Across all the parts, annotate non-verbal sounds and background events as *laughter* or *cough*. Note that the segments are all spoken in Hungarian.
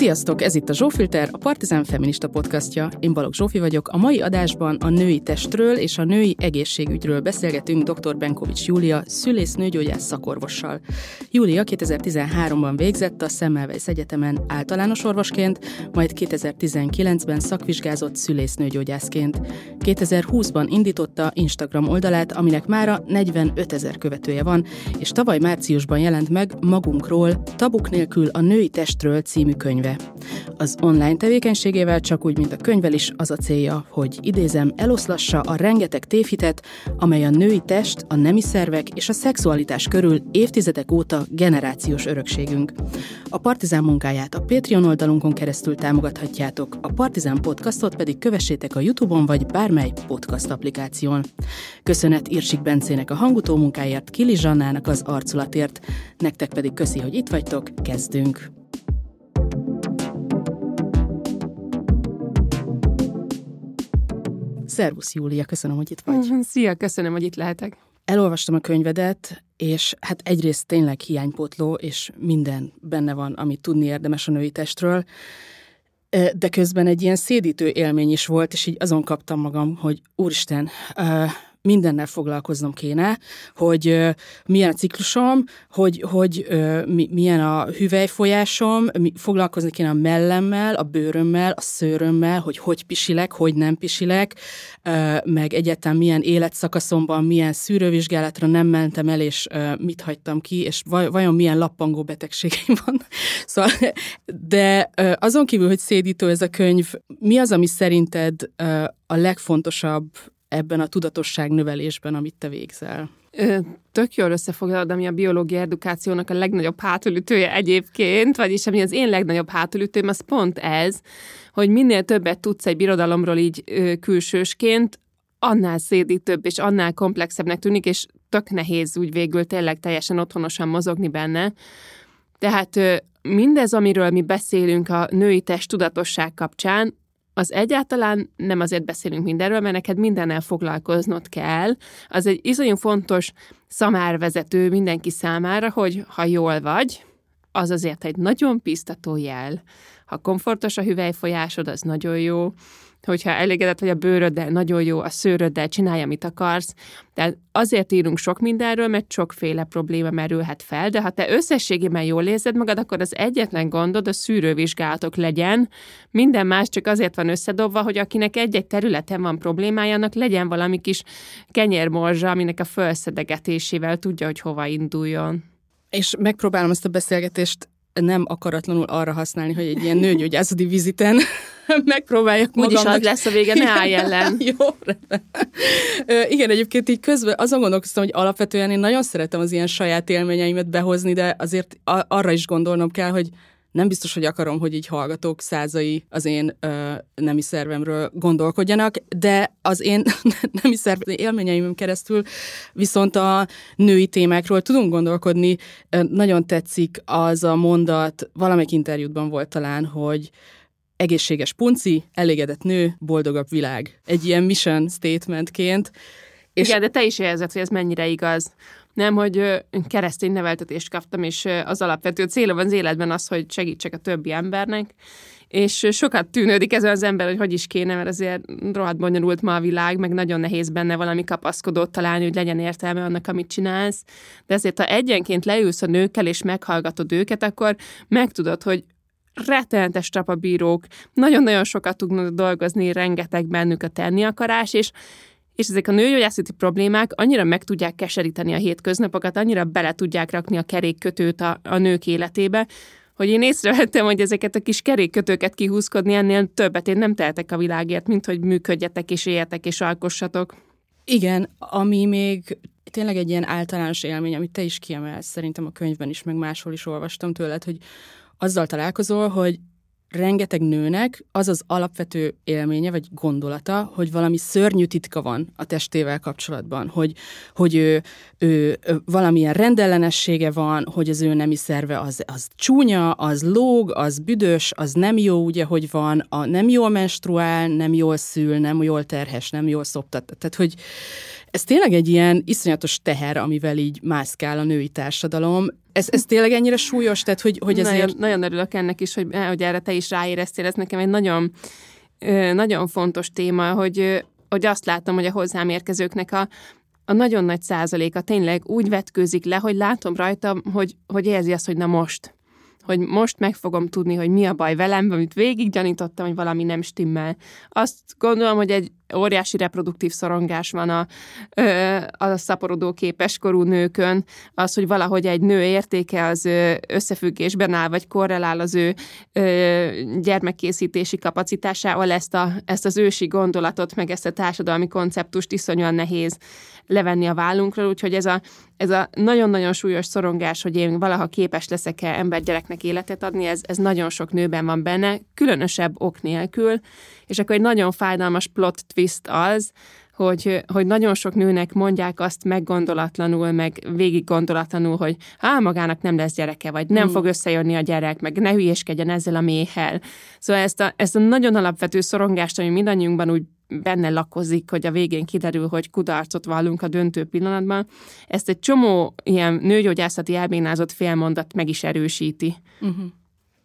Sziasztok, ez itt a Zsófilter, a Partizán Feminista podcastja. Én Balogh Zsófi vagyok. A mai adásban a női testről és a női egészségügyről beszélgetünk dr. Benkovics Júlia, szülész nőgyógyász szakorvossal. Júlia 2013-ban végzett a Semmelweis Egyetemen általános orvosként, majd 2019-ben szakvizsgázott szülésznőgyógyászként. 2020-ban indította Instagram oldalát, aminek mára 45 ezer követője van, és tavaly márciusban jelent meg Magunkról, Tabuk nélkül a női testről című könyve könyve. Az online tevékenységével csak úgy, mint a könyvel is az a célja, hogy idézem, eloszlassa a rengeteg tévhitet, amely a női test, a nemi szervek és a szexualitás körül évtizedek óta generációs örökségünk. A Partizán munkáját a Patreon oldalunkon keresztül támogathatjátok, a Partizán podcastot pedig kövessétek a Youtube-on vagy bármely podcast applikáción. Köszönet Irsik Bencének a hangutó munkáért, Kili Zsannának az arculatért, nektek pedig köszi, hogy itt vagytok, kezdünk! Szervusz, Júlia, köszönöm, hogy itt vagy. Mhm, szia, köszönöm, hogy itt lehetek. Elolvastam a könyvedet, és hát egyrészt tényleg hiánypótló, és minden benne van, amit tudni érdemes a női testről, de közben egy ilyen szédítő élmény is volt, és így azon kaptam magam, hogy úristen, mindennel foglalkoznom kéne, hogy milyen a ciklusom, hogy, hogy milyen a hüvelyfolyásom, foglalkozni kéne a mellemmel, a bőrömmel, a szőrömmel, hogy hogy pisilek, hogy nem pisilek, meg egyáltalán milyen életszakaszomban, milyen szűrővizsgálatra nem mentem el, és mit hagytam ki, és vajon milyen lappangó betegségeim van. *laughs* Szóval, de azon kívül, hogy szédítő ez a könyv, mi az, ami szerinted a legfontosabb ebben a tudatosság növelésben, amit te végzel? Tök jól összefoglalod, ami a biológia edukációnak a legnagyobb hátulütője egyébként, vagyis ami az én legnagyobb hátulütőm, az pont ez, hogy minél többet tudsz egy birodalomról így külsősként, annál szédítőbb és annál komplexebbnek tűnik, és tök nehéz úgy végül tényleg teljesen otthonosan mozogni benne. Tehát mindez, amiről mi beszélünk a női test tudatosság kapcsán, az egyáltalán nem azért beszélünk mindenről, mert neked mindennel foglalkoznod kell. Az egy iszonyú fontos szamárvezető mindenki számára, hogy ha jól vagy, az azért egy nagyon biztató jel. Ha komfortos a hüvelyfolyásod, az nagyon jó hogyha elégedett vagy a bőröddel, nagyon jó, a szőröddel, csinálj, amit akarsz. Tehát azért írunk sok mindenről, mert sokféle probléma merülhet fel, de ha te összességében jól érzed magad, akkor az egyetlen gondod a szűrővizsgálatok legyen. Minden más csak azért van összedobva, hogy akinek egy-egy területen van problémája, annak legyen valami kis kenyérmorzsa, aminek a felszedegetésével tudja, hogy hova induljon. És megpróbálom ezt a beszélgetést nem akaratlanul arra használni, hogy egy ilyen nőgyógyászati viziten *laughs* megpróbáljak magamnak. Úgyis az lesz a vége, ne állj ellen. *laughs* Jó, Igen, egyébként így közben azon gondolkoztam, hogy alapvetően én nagyon szeretem az ilyen saját élményeimet behozni, de azért arra is gondolnom kell, hogy nem biztos, hogy akarom, hogy így hallgatók százai az én ö, nemi szervemről gondolkodjanak, de az én *laughs* nemi szerv élményeimön keresztül viszont a női témákról tudunk gondolkodni. Nagyon tetszik az a mondat, valamelyik interjútban volt talán, hogy egészséges punci, elégedett nő, boldogabb világ. Egy ilyen mission statementként. És Igen, de te is érzed, hogy ez mennyire igaz nem, hogy keresztény neveltetést kaptam, és az alapvető célom az életben az, hogy segítsek a többi embernek, és sokat tűnődik ez az ember, hogy hogy is kéne, mert azért rohadt bonyolult ma a világ, meg nagyon nehéz benne valami kapaszkodót találni, hogy legyen értelme annak, amit csinálsz. De ezért, ha egyenként leülsz a nőkkel, és meghallgatod őket, akkor megtudod, hogy rettenetes trapabírók, nagyon-nagyon sokat tudnak dolgozni, rengeteg bennük a tenni akarás, és és ezek a nőgyógyászati problémák annyira meg tudják keseríteni a hétköznapokat, annyira bele tudják rakni a kerékkötőt a, a nők életébe, hogy én észrevettem, hogy ezeket a kis kerékkötőket kihúzkodni ennél többet én nem tehetek a világért, mint hogy működjetek és éljetek és alkossatok. Igen, ami még tényleg egy ilyen általános élmény, amit te is kiemelsz, szerintem a könyvben is, meg máshol is olvastam tőled, hogy azzal találkozol, hogy rengeteg nőnek az az alapvető élménye vagy gondolata, hogy valami szörnyű titka van a testével kapcsolatban, hogy, hogy ő, ő, ő valamilyen rendellenessége van, hogy az ő nemi szerve az, az csúnya, az lóg, az büdös, az nem jó, ugye, hogy van, a nem jól menstruál, nem jól szül, nem jól terhes, nem jól szoptat. Tehát, hogy Ez tényleg egy ilyen iszonyatos teher, amivel így mászkál a női társadalom. Ez, ez tényleg ennyire súlyos? Tehát, hogy, hogy ezért... nagyon, nagyon örülök ennek is, hogy, hogy erre te is ráéreztél. Ez nekem egy nagyon, nagyon fontos téma, hogy, hogy azt látom, hogy a hozzám érkezőknek a, a nagyon nagy százaléka tényleg úgy vetkőzik le, hogy látom rajta, hogy, hogy érzi azt, hogy na most hogy most meg fogom tudni, hogy mi a baj velem, amit végig gyanítottam, hogy valami nem stimmel. Azt gondolom, hogy egy óriási reproduktív szorongás van a, a szaporodó képeskorú nőkön, az, hogy valahogy egy nő értéke az összefüggésben áll, vagy korrelál az ő gyermekkészítési kapacitásával, ezt, a, ezt az ősi gondolatot, meg ezt a társadalmi konceptust iszonyúan nehéz levenni a vállunkról, úgyhogy ez a, ez a nagyon-nagyon súlyos szorongás, hogy én valaha képes leszek-e embergyereknek életet adni, ez, ez nagyon sok nőben van benne, különösebb ok nélkül, és akkor egy nagyon fájdalmas plot twist az, hogy, hogy nagyon sok nőnek mondják azt meggondolatlanul, meg végig gondolatlanul, hogy á, magának nem lesz gyereke, vagy nem mm. fog összejönni a gyerek, meg ne hülyéskedjen ezzel a méhel. Szóval ezt a, ezt a nagyon alapvető szorongást, ami mindannyiunkban úgy benne lakozik, hogy a végén kiderül, hogy kudarcot vallunk a döntő pillanatban, ezt egy csomó ilyen nőgyógyászati elbénázott félmondat meg is erősíti. Uh-huh.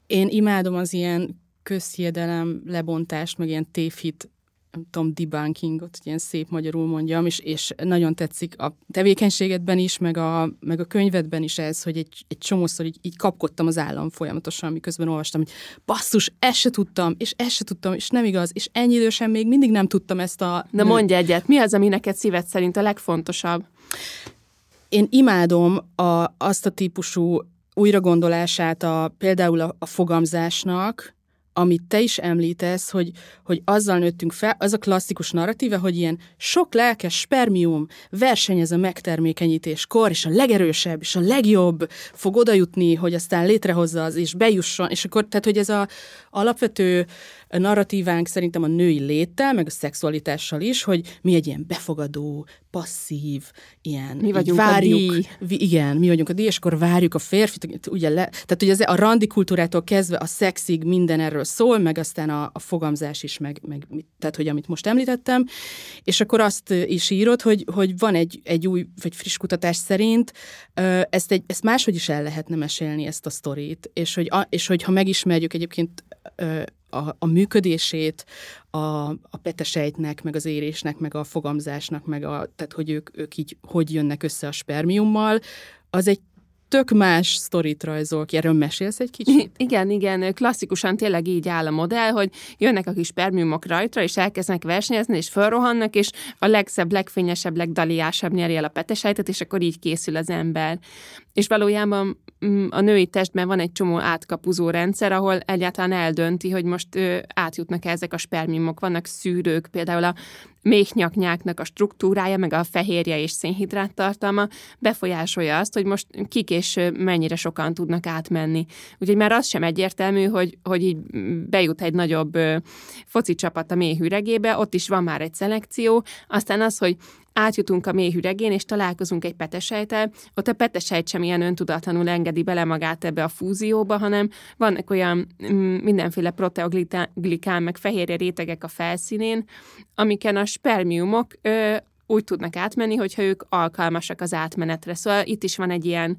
Én imádom az ilyen közhiedelem lebontást, meg ilyen tévhit nem tudom, debunkingot, ilyen szép magyarul mondjam, és, és nagyon tetszik a tevékenységedben is, meg a, meg a könyvedben is ez, hogy egy, egy csomószor így, így kapkodtam az állam folyamatosan, miközben olvastam, hogy basszus, ezt se tudtam, és ezt se tudtam, és nem igaz, és ennyi idősen még mindig nem tudtam ezt a... Na mondj egyet, mi az, ami neked szíved szerint a legfontosabb? Én imádom a, azt a típusú újragondolását a, például a, a fogamzásnak, amit te is említesz, hogy, hogy azzal nőttünk fel, az a klasszikus narratíva, hogy ilyen sok lelkes spermium versenyez a megtermékenyítéskor, és a legerősebb, és a legjobb fog odajutni, hogy aztán létrehozza az, és bejusson, és akkor, tehát, hogy ez a alapvető narratívánk szerintem a női léttel, meg a szexualitással is, hogy mi egy ilyen befogadó, passzív, ilyen... Mi vagyunk várjuk, a díj. Igen, mi vagyunk a díj, és akkor várjuk a férfit, ugye le, tehát ugye a randi kultúrától kezdve a szexig minden erről szól, meg aztán a, a fogamzás is, meg, meg tehát hogy amit most említettem, és akkor azt is írod, hogy, hogy van egy, egy új, vagy friss kutatás szerint ezt, egy, ezt máshogy is el lehetne mesélni, ezt a sztorit, és hogy, és hogy ha megismerjük egyébként a, a működését a, a petesejtnek, meg az érésnek, meg a fogamzásnak, meg a, tehát hogy ők, ők így hogy jönnek össze a spermiummal, az egy tök más sztorit rajzol ki. Erről mesélsz egy kicsit? *laughs* Igen, igen. Klasszikusan tényleg így áll a modell, hogy jönnek a kis spermiumok rajtra, és elkezdenek versenyezni, és felrohannak, és a legszebb, legfényesebb, legdaliásabb nyeri el a petesejtet, és akkor így készül az ember. És valójában mm, a női testben van egy csomó átkapuzó rendszer, ahol egyáltalán eldönti, hogy most ö, átjutnak -e ezek a spermiumok. Vannak szűrők, például a méhnyaknyáknak a struktúrája, meg a fehérje és szénhidrát tartalma befolyásolja azt, hogy most kik és mennyire sokan tudnak átmenni. Úgyhogy már az sem egyértelmű, hogy, hogy így bejut egy nagyobb foci csapat a méhüregébe, ott is van már egy szelekció, aztán az, hogy átjutunk a méhüregén, és találkozunk egy petesejtel, ott a petesejt sem ilyen öntudatlanul engedi bele magát ebbe a fúzióba, hanem vannak olyan mm, mindenféle proteoglikán, meg fehérje rétegek a felszínén, amiken a spermiumok ö, úgy tudnak átmenni, hogyha ők alkalmasak az átmenetre. Szóval itt is van egy ilyen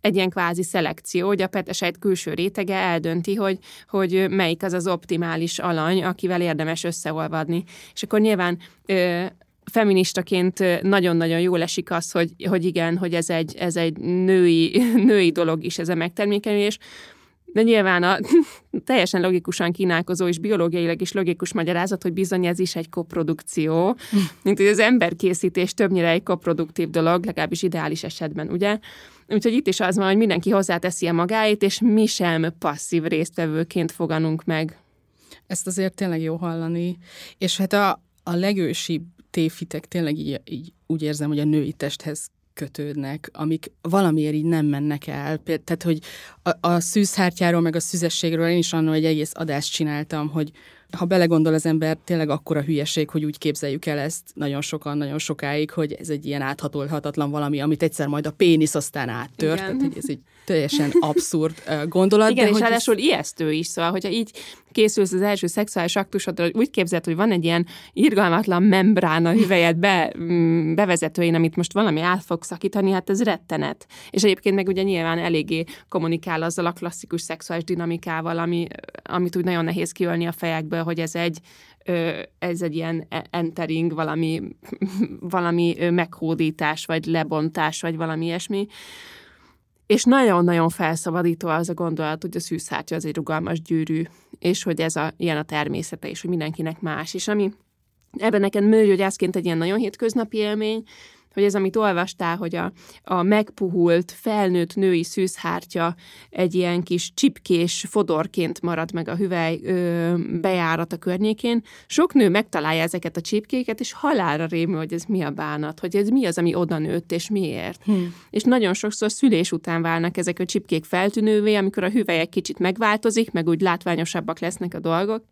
egy ilyen kvázi szelekció, hogy a petesejt külső rétege eldönti, hogy, hogy melyik az az optimális alany, akivel érdemes összeolvadni. És akkor nyilván feministaként nagyon-nagyon jól esik az, hogy, hogy igen, hogy ez egy, ez egy női, *laughs* női dolog is, ez a megtermékenülés, de nyilván a *laughs* teljesen logikusan kínálkozó és biológiailag is logikus magyarázat, hogy bizony ez is egy koprodukció, *laughs* mint hogy az emberkészítés többnyire egy koproduktív dolog, legalábbis ideális esetben, ugye? Úgyhogy itt is az van, hogy mindenki hozzáteszi a magáit, és mi sem passzív résztvevőként foganunk meg. Ezt azért tényleg jó hallani. És hát a, a legősibb tévhitek tényleg így, így úgy érzem, hogy a női testhez kötődnek, amik valamiért így nem mennek el. Tehát, hogy a, a szűzhártyáról, meg a szüzességről én is annól egy egész adást csináltam, hogy, ha belegondol az ember, tényleg akkora hülyeség, hogy úgy képzeljük el ezt nagyon sokan, nagyon sokáig, hogy ez egy ilyen áthatolhatatlan valami, amit egyszer majd a pénisz aztán áttört. Tehát, hogy ez egy teljesen abszurd gondolat. Igen, de és hogy ráadásul ez... ijesztő is, szóval, hogyha így készülsz az első szexuális aktusodra, úgy képzeld, hogy van egy ilyen irgalmatlan membrán a hüvelyed be, mm, bevezetőjén, amit most valami át fog szakítani, hát ez rettenet. És egyébként meg ugye nyilván eléggé kommunikál azzal a klasszikus szexuális dinamikával, ami, amit úgy nagyon nehéz kiölni a fejekből, hogy ez egy ez egy ilyen e- entering, valami, *laughs* valami meghódítás, vagy lebontás, vagy valami ilyesmi. És nagyon-nagyon felszabadító az a gondolat, hogy a szűzhártya az egy rugalmas gyűrű, és hogy ez a, ilyen a természete, és hogy mindenkinek más. És ami ebben neked műgyógyászként egy ilyen nagyon hétköznapi élmény, hogy ez, amit olvastál, hogy a, a megpuhult, felnőtt női szűzhártya egy ilyen kis csipkés fodorként marad meg a hüvely ö, bejárat a környékén. Sok nő megtalálja ezeket a csipkéket, és halálra rémül, hogy ez mi a bánat, hogy ez mi az, ami oda nőtt, és miért. Hmm. És nagyon sokszor szülés után válnak ezek a csipkék feltűnővé, amikor a hüvelyek kicsit megváltozik, meg úgy látványosabbak lesznek a dolgok,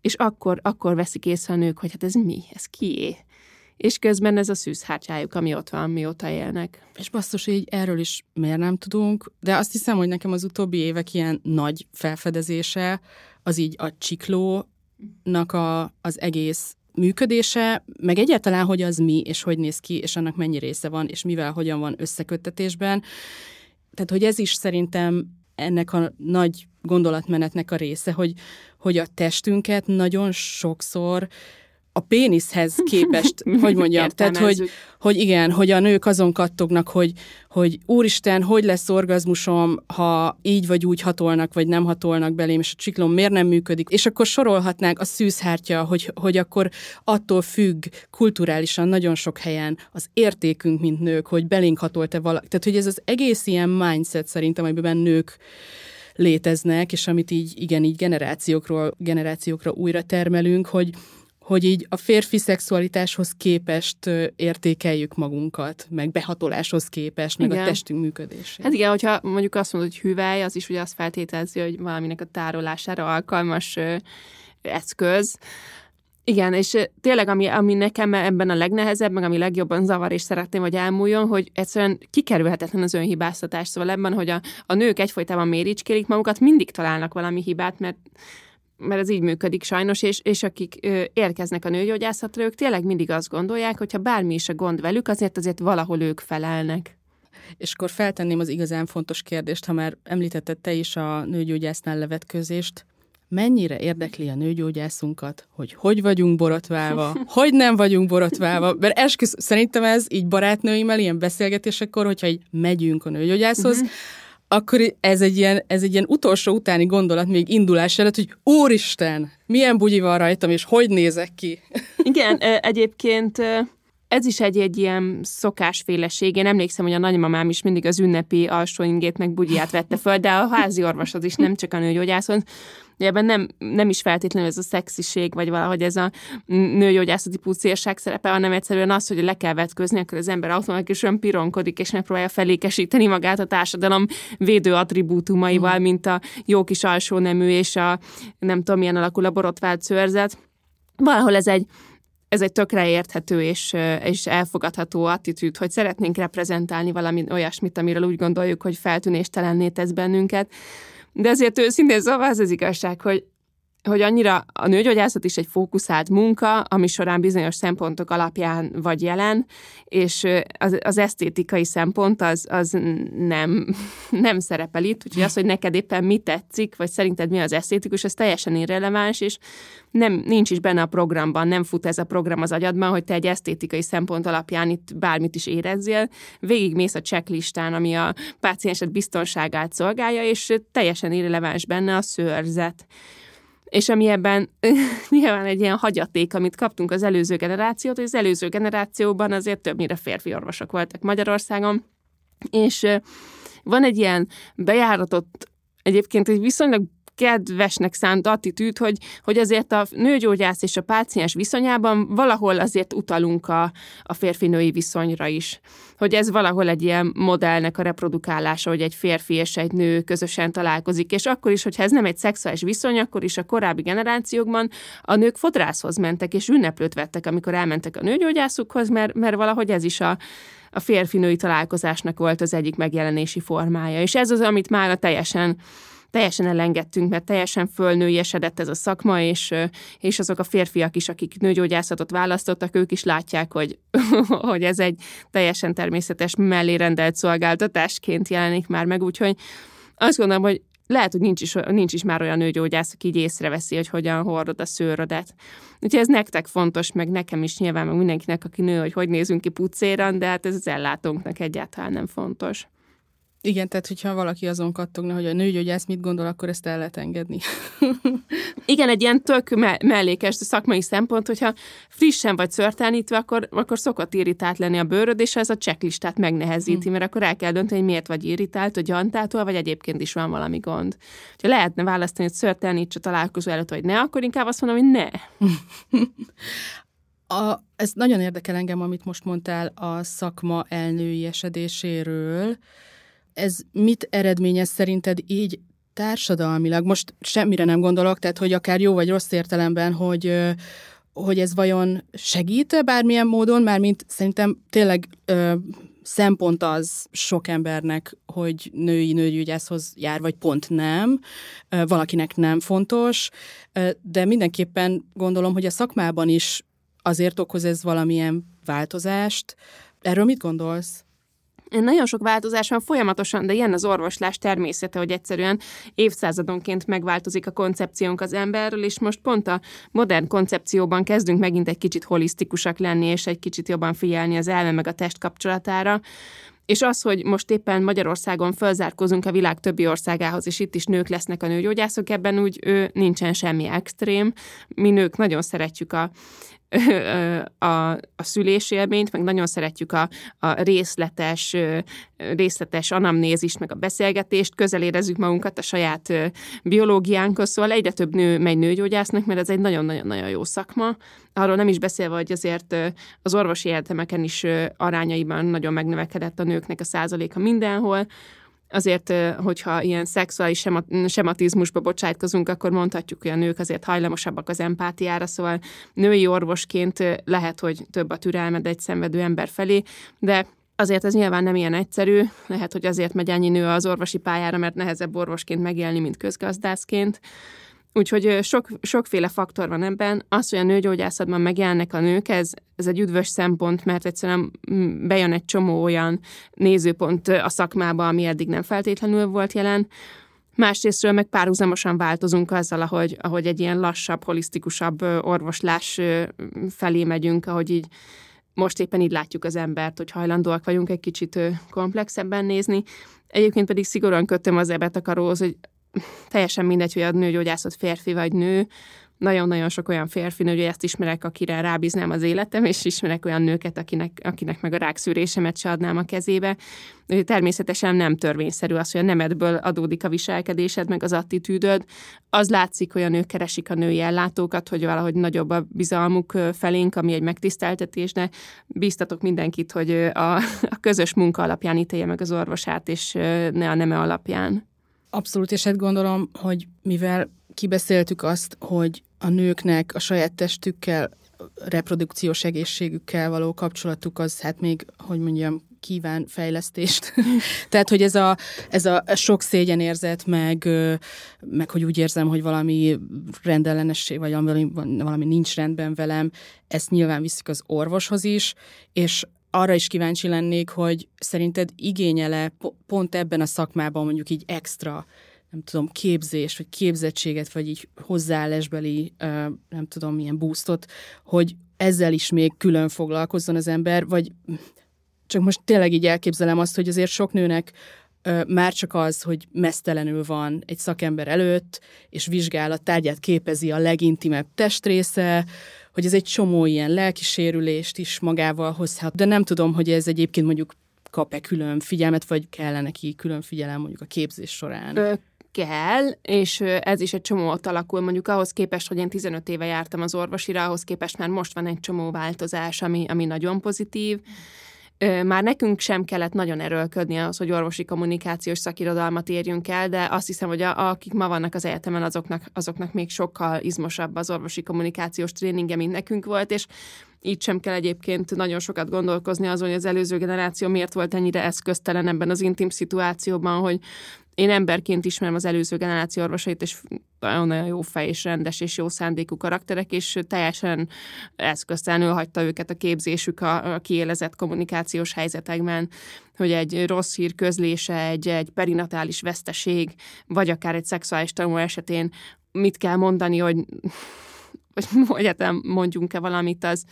és akkor, akkor veszik észre a nők, hogy hát ez mi, ez kié és közben ez a szűzhártyájuk, ami ott van, mióta élnek. És basszus, így erről is miért nem tudunk, de azt hiszem, hogy nekem az utóbbi évek ilyen nagy felfedezése, az így a csiklónak a, az egész működése, meg egyáltalán, hogy az mi, és hogy néz ki, és annak mennyi része van, és mivel hogyan van összeköttetésben. Tehát, hogy ez is szerintem ennek a nagy gondolatmenetnek a része, hogy, hogy a testünket nagyon sokszor a péniszhez képest, *laughs* hogy mondjam, tehát hogy, hogy igen, hogy a nők azon kattognak, hogy, hogy úristen, hogy lesz orgazmusom, ha így vagy úgy hatolnak, vagy nem hatolnak belém, és a csiklom miért nem működik, és akkor sorolhatnánk a szűzhártya, hogy, hogy akkor attól függ kulturálisan nagyon sok helyen az értékünk, mint nők, hogy belénk hatolt-e valaki. Tehát, hogy ez az egész ilyen mindset szerintem, amiben nők léteznek, és amit így, igen, így generációkról, generációkra újra termelünk, hogy, hogy így a férfi szexualitáshoz képest értékeljük magunkat, meg behatoláshoz képest, meg igen. a testünk működését. Hát igen, hogyha mondjuk azt mondod, hogy hüvely, az is ugye azt feltételezi, hogy valaminek a tárolására alkalmas ö, eszköz. Igen, és tényleg, ami, ami nekem ebben a legnehezebb, meg ami legjobban zavar, és szeretném, hogy elmúljon, hogy egyszerűen kikerülhetetlen az önhibáztatás. Szóval ebben, hogy a, a nők egyfolytában méricskélik magukat, mindig találnak valami hibát, mert mert ez így működik sajnos, és, és akik ö, érkeznek a nőgyógyászatra, ők tényleg mindig azt gondolják, hogy ha bármi is a gond velük, azért azért valahol ők felelnek. És akkor feltenném az igazán fontos kérdést, ha már említetted te is a nőgyógyásznál levetközést, mennyire érdekli a nőgyógyászunkat, hogy hogy vagyunk borotválva, *laughs* hogy nem vagyunk borotválva, mert esküsz, szerintem ez így barátnőimmel, ilyen beszélgetésekkor, hogyha így megyünk a nőgyógyászhoz, uh-huh akkor ez egy, ilyen, ez egy ilyen utolsó utáni gondolat még indulás előtt, hogy úristen, milyen bugyi van rajtam, és hogy nézek ki. Igen, egyébként ez is egy, egy ilyen szokásféleség. Én emlékszem, hogy a nagymamám is mindig az ünnepi alsóingét meg bugyját vette föl, de a házi orvos az is nem csak a nőgyógyászon. De ebben nem, nem is feltétlenül ez a szexiség, vagy valahogy ez a nőgyógyászati pucérság szerepe, hanem egyszerűen az, hogy le kell vetközni, akkor az ember automatikusan pironkodik, és megpróbálja felékesíteni magát a társadalom védő attribútumaival, mm. mint a jó kis alsó nemű és a nem tudom, milyen alakul a borotvált szőrzet. Valahol ez egy ez egy tökre érthető és, és elfogadható attitűd, hogy szeretnénk reprezentálni valami olyasmit, amiről úgy gondoljuk, hogy feltűnéstelenné tesz bennünket. De azért őszintén szóval az az igazság, hogy hogy annyira a nőgyógyászat is egy fókuszált munka, ami során bizonyos szempontok alapján vagy jelen, és az, az esztétikai szempont az, az nem, *laughs* nem szerepel itt, úgyhogy az, hogy neked éppen mi tetszik, vagy szerinted mi az esztétikus, ez teljesen irreleváns, és nem, nincs is benne a programban, nem fut ez a program az agyadban, hogy te egy esztétikai szempont alapján itt bármit is érezzél. Végigmész a checklistán, ami a páciensed biztonságát szolgálja, és teljesen irreleváns benne a szőrzet és ami ebben *laughs* nyilván egy ilyen hagyaték, amit kaptunk az előző generációt, hogy az előző generációban azért többnyire férfi orvosok voltak Magyarországon, és van egy ilyen bejáratott, egyébként egy viszonylag kedvesnek szánt attitűd, hogy, hogy azért a nőgyógyász és a páciens viszonyában valahol azért utalunk a, a férfi-női viszonyra is. Hogy ez valahol egy ilyen modellnek a reprodukálása, hogy egy férfi és egy nő közösen találkozik, és akkor is, hogyha ez nem egy szexuális viszony, akkor is a korábbi generációkban a nők fodrászhoz mentek, és ünneplőt vettek, amikor elmentek a nőgyógyászukhoz, mert, mert valahogy ez is a, a férfi-női találkozásnak volt az egyik megjelenési formája. És ez az, amit már a teljesen teljesen elengedtünk, mert teljesen fölnőjesedett ez a szakma, és, és azok a férfiak is, akik nőgyógyászatot választottak, ők is látják, hogy, *laughs* hogy ez egy teljesen természetes mellé rendelt szolgáltatásként jelenik már meg, úgyhogy azt gondolom, hogy lehet, hogy nincs is, nincs is már olyan nőgyógyász, aki így észreveszi, hogy hogyan hordod a szőrödet. Úgyhogy ez nektek fontos, meg nekem is nyilván, meg mindenkinek, aki nő, hogy hogy nézünk ki pucéran, de hát ez az ellátónknak egyáltalán nem fontos. Igen, tehát hogyha valaki azon kattogna, hogy a nőgyógyász mit gondol, akkor ezt el lehet engedni. *laughs* Igen, egy ilyen tök me- mellékes szakmai szempont, hogyha frissen vagy szörtánítva, akkor, akkor szokott irritált lenni a bőröd, és ez a checklistát megnehezíti, hmm. mert akkor el kell dönteni, hogy miért vagy irritált, hogy antától, vagy egyébként is van valami gond. Ha lehetne választani, hogy szörtánítsa találkozó előtt, vagy ne, akkor inkább azt mondom, hogy ne. *laughs* A, ez nagyon érdekel engem, amit most mondtál a szakma elnői esedéséről, ez mit eredményez szerinted így társadalmilag? Most semmire nem gondolok, tehát hogy akár jó vagy rossz értelemben, hogy hogy ez vajon segít bármilyen módon, mármint szerintem tényleg ö, szempont az sok embernek, hogy női nőgyügyászhoz jár, vagy pont nem, ö, valakinek nem fontos, ö, de mindenképpen gondolom, hogy a szakmában is azért okoz ez valamilyen változást. Erről mit gondolsz? Nagyon sok változás van folyamatosan, de ilyen az orvoslás természete, hogy egyszerűen évszázadonként megváltozik a koncepciónk az emberről, és most pont a modern koncepcióban kezdünk megint egy kicsit holisztikusak lenni, és egy kicsit jobban figyelni az elme meg a test kapcsolatára. És az, hogy most éppen Magyarországon fölzárkozunk a világ többi országához, és itt is nők lesznek a nőgyógyászok, ebben úgy ő, nincsen semmi extrém. Mi nők nagyon szeretjük a *laughs* a, a szülésélményt, meg nagyon szeretjük a, a részletes, részletes anamnézist, meg a beszélgetést, közel érezzük magunkat a saját biológiánkhoz, szóval egyre több nő megy nőgyógyásznak, mert ez egy nagyon-nagyon-nagyon jó szakma. Arról nem is beszélve, hogy azért az orvosi egyetemeken is arányaiban nagyon megnövekedett a nőknek a százaléka mindenhol, azért, hogyha ilyen szexuális sematizmusba bocsájtkozunk, akkor mondhatjuk, hogy a nők azért hajlamosabbak az empátiára, szóval női orvosként lehet, hogy több a türelmed egy szenvedő ember felé, de Azért ez nyilván nem ilyen egyszerű, lehet, hogy azért megy ennyi nő az orvosi pályára, mert nehezebb orvosként megélni, mint közgazdászként. Úgyhogy sok, sokféle faktor van ebben. Az, hogy a nőgyógyászatban megjelennek a nők, ez, ez egy üdvös szempont, mert egyszerűen bejön egy csomó olyan nézőpont a szakmába, ami eddig nem feltétlenül volt jelen. Másrésztről meg párhuzamosan változunk azzal, ahogy, ahogy egy ilyen lassabb, holisztikusabb orvoslás felé megyünk, ahogy így most éppen így látjuk az embert, hogy hajlandóak vagyunk egy kicsit komplexebben nézni. Egyébként pedig szigorúan kötöm az ebetakaróhoz, hogy teljesen mindegy, hogy a nőgyógyászat férfi vagy nő, nagyon-nagyon sok olyan férfi nőgyógyászt ismerek, akire rábíznám az életem, és ismerek olyan nőket, akinek, akinek meg a rákszűrésemet se adnám a kezébe. Természetesen nem törvényszerű az, hogy a nemedből adódik a viselkedésed, meg az attitűdöd. Az látszik, hogy a nők keresik a női ellátókat, hogy valahogy nagyobb a bizalmuk felénk, ami egy megtiszteltetés, de bíztatok mindenkit, hogy a, a közös munka alapján ítélje meg az orvosát, és ne a neme alapján. Abszolút, és hát gondolom, hogy mivel kibeszéltük azt, hogy a nőknek a saját testükkel, reprodukciós egészségükkel való kapcsolatuk az hát még, hogy mondjam, kíván fejlesztést. *laughs* Tehát, hogy ez a, ez a sok szégyenérzet, meg, meg hogy úgy érzem, hogy valami rendellenesség, vagy valami, valami nincs rendben velem, ezt nyilván viszik az orvoshoz is, és arra is kíváncsi lennék, hogy szerinted igényele pont ebben a szakmában mondjuk így extra nem tudom, képzés, vagy képzettséget, vagy így hozzáállásbeli, nem tudom, milyen boostot, hogy ezzel is még külön foglalkozzon az ember, vagy csak most tényleg így elképzelem azt, hogy azért sok nőnek már csak az, hogy mesztelenül van egy szakember előtt, és vizsgálat tárgyát képezi a legintimebb testrésze, hogy ez egy csomó ilyen lelkisérülést is magával hozhat, de nem tudom, hogy ez egyébként mondjuk kap-e külön figyelmet, vagy kellene neki külön figyelem mondjuk a képzés során? kell, és ez is egy csomó ott alakul, mondjuk ahhoz képest, hogy én 15 éve jártam az orvosira, ahhoz képest már most van egy csomó változás, ami, ami nagyon pozitív. Már nekünk sem kellett nagyon erőlködni az, hogy orvosi kommunikációs szakirodalmat érjünk el, de azt hiszem, hogy a, akik ma vannak az egyetemen, azoknak, azoknak még sokkal izmosabb az orvosi kommunikációs tréninge, mint nekünk volt, és így sem kell egyébként nagyon sokat gondolkozni azon, hogy az előző generáció miért volt ennyire eszköztelen ebben az intim szituációban, hogy én emberként ismerem az előző generáció orvosait, és nagyon-nagyon jó fej és rendes és jó szándékú karakterek, és teljesen eszköztelenül hagyta őket a képzésük a, a kiélezett kommunikációs helyzetekben, hogy egy rossz hír közlése, egy, egy perinatális veszteség, vagy akár egy szexuális tanuló esetén mit kell mondani, hogy hogy egyetem mondjunk-e valamit, az,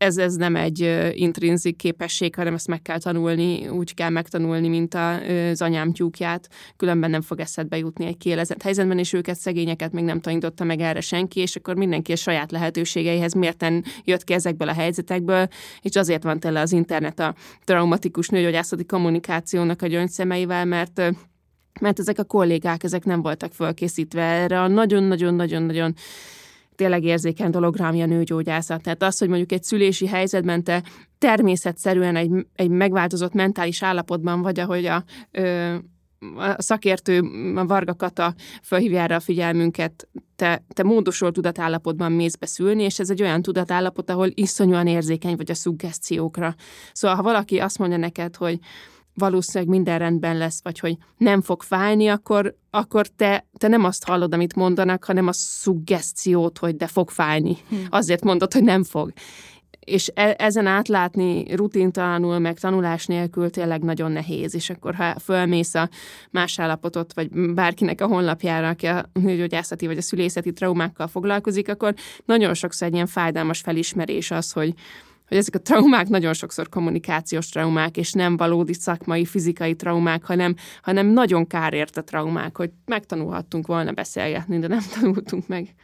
ez, ez nem egy intrinzik képesség, hanem ezt meg kell tanulni, úgy kell megtanulni, mint az anyám tyúkját, különben nem fog eszedbe jutni egy kielezett helyzetben, és őket szegényeket még nem tanította meg erre senki, és akkor mindenki a saját lehetőségeihez mérten jött ki ezekből a helyzetekből, és azért van tele az internet a traumatikus nőgyógyászati kommunikációnak a gyöngyszemeivel, mert mert ezek a kollégák, ezek nem voltak fölkészítve erre a nagyon-nagyon-nagyon-nagyon tényleg érzékeny dologra, ami a nőgyógyászat. Tehát az, hogy mondjuk egy szülési helyzetben te természetszerűen egy, egy megváltozott mentális állapotban vagy, ahogy a, ö, a szakértő, a Varga Kata felhívja erre a figyelmünket, te, te módosult tudatállapotban mész beszülni, és ez egy olyan tudatállapot, ahol iszonyúan érzékeny vagy a szuggeszciókra. Szóval, ha valaki azt mondja neked, hogy valószínűleg minden rendben lesz, vagy hogy nem fog fájni, akkor, akkor te, te nem azt hallod, amit mondanak, hanem a szuggeszciót, hogy de fog fájni. Hmm. Azért mondod, hogy nem fog. És e, ezen átlátni rutintalanul, meg tanulás nélkül tényleg nagyon nehéz, és akkor ha fölmész a más állapotot, vagy bárkinek a honlapjára, aki a nőgyógyászati vagy a szülészeti traumákkal foglalkozik, akkor nagyon sokszor egy ilyen fájdalmas felismerés az, hogy, hogy ezek a traumák nagyon sokszor kommunikációs traumák, és nem valódi szakmai, fizikai traumák, hanem, hanem nagyon kárért a traumák, hogy megtanulhattunk volna beszélgetni, de nem *laughs* tanultunk meg.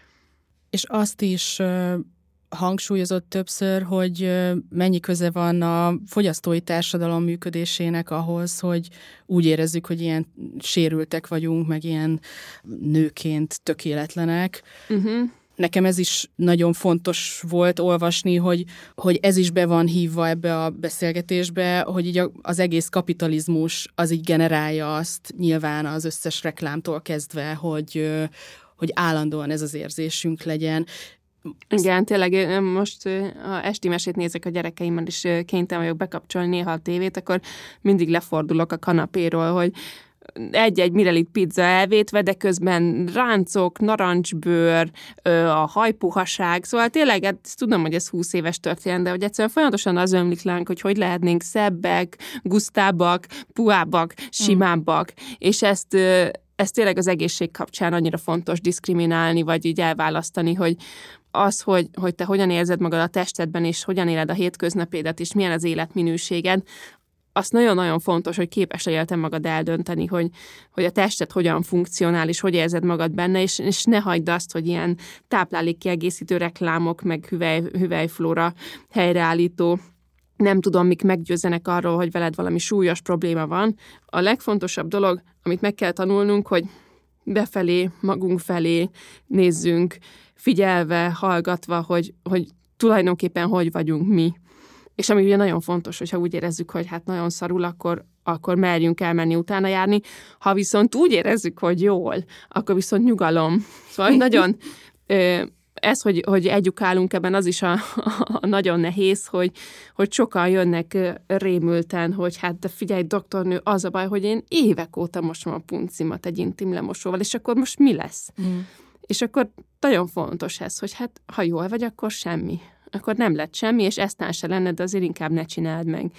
És azt is hangsúlyozott többször, hogy mennyi köze van a fogyasztói társadalom működésének ahhoz, hogy úgy érezzük, hogy ilyen sérültek vagyunk, meg ilyen nőként tökéletlenek. Uh-huh nekem ez is nagyon fontos volt olvasni, hogy, hogy ez is be van hívva ebbe a beszélgetésbe, hogy így az egész kapitalizmus az így generálja azt nyilván az összes reklámtól kezdve, hogy, hogy állandóan ez az érzésünk legyen. Igen, tényleg most ha esti mesét nézek a gyerekeimmel, és kénytelen vagyok bekapcsolni néha a tévét, akkor mindig lefordulok a kanapéról, hogy egy-egy mirelit pizza elvétve, de közben ráncok, narancsbőr, a hajpuhaság, szóval tényleg, hát tudom, hogy ez 20 éves történet, de hogy egyszerűen folyamatosan az ömlik lánk, hogy hogy lehetnénk szebbek, gusztábbak, puhábbak, simábbak, mm. és ezt ez tényleg az egészség kapcsán annyira fontos diszkriminálni, vagy így elválasztani, hogy az, hogy, hogy te hogyan érzed magad a testedben, és hogyan éled a hétköznapédet, és milyen az életminőséged, azt nagyon-nagyon fontos, hogy képes legyél te magad eldönteni, hogy, hogy a tested hogyan funkcionál, és hogy érzed magad benne, és, és ne hagyd azt, hogy ilyen táplálékkiegészítő reklámok, meg hüvely, hüvelyflóra helyreállító nem tudom, mik meggyőzzenek arról, hogy veled valami súlyos probléma van. A legfontosabb dolog, amit meg kell tanulnunk, hogy befelé, magunk felé nézzünk, figyelve, hallgatva, hogy, hogy tulajdonképpen hogy vagyunk mi. És ami ugye nagyon fontos, hogyha úgy érezzük, hogy hát nagyon szarul, akkor, akkor merjünk elmenni utána járni. Ha viszont úgy érezzük, hogy jól, akkor viszont nyugalom. Szóval *laughs* nagyon ez, hogy, hogy egyukálunk ebben, az is a, a nagyon nehéz, hogy, hogy sokan jönnek rémülten, hogy hát de figyelj, doktornő, az a baj, hogy én évek óta mosom a puncimat egy intim lemosóval, és akkor most mi lesz? Mm. És akkor nagyon fontos ez, hogy hát ha jól vagy, akkor semmi akkor nem lett semmi, és eztán se lenne, de azért inkább ne csináld meg.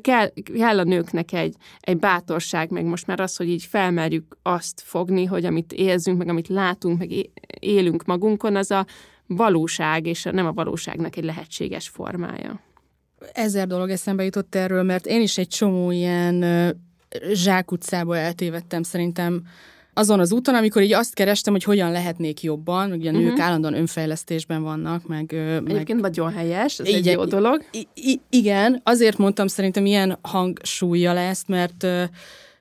Kell, kell a nőknek egy, egy bátorság, meg most már az, hogy így felmerjük azt fogni, hogy amit érzünk, meg amit látunk, meg élünk magunkon, az a valóság, és nem a valóságnak egy lehetséges formája. Ezer dolog eszembe jutott erről, mert én is egy csomó ilyen zsákutcába eltévedtem szerintem azon az úton, amikor így azt kerestem, hogy hogyan lehetnék jobban, ugye a nők uh-huh. állandóan önfejlesztésben vannak, meg... Egyébként meg, nagyon helyes, ez így, egy jó dolog. I, igen, azért mondtam szerintem ilyen hangsúlya lesz, mert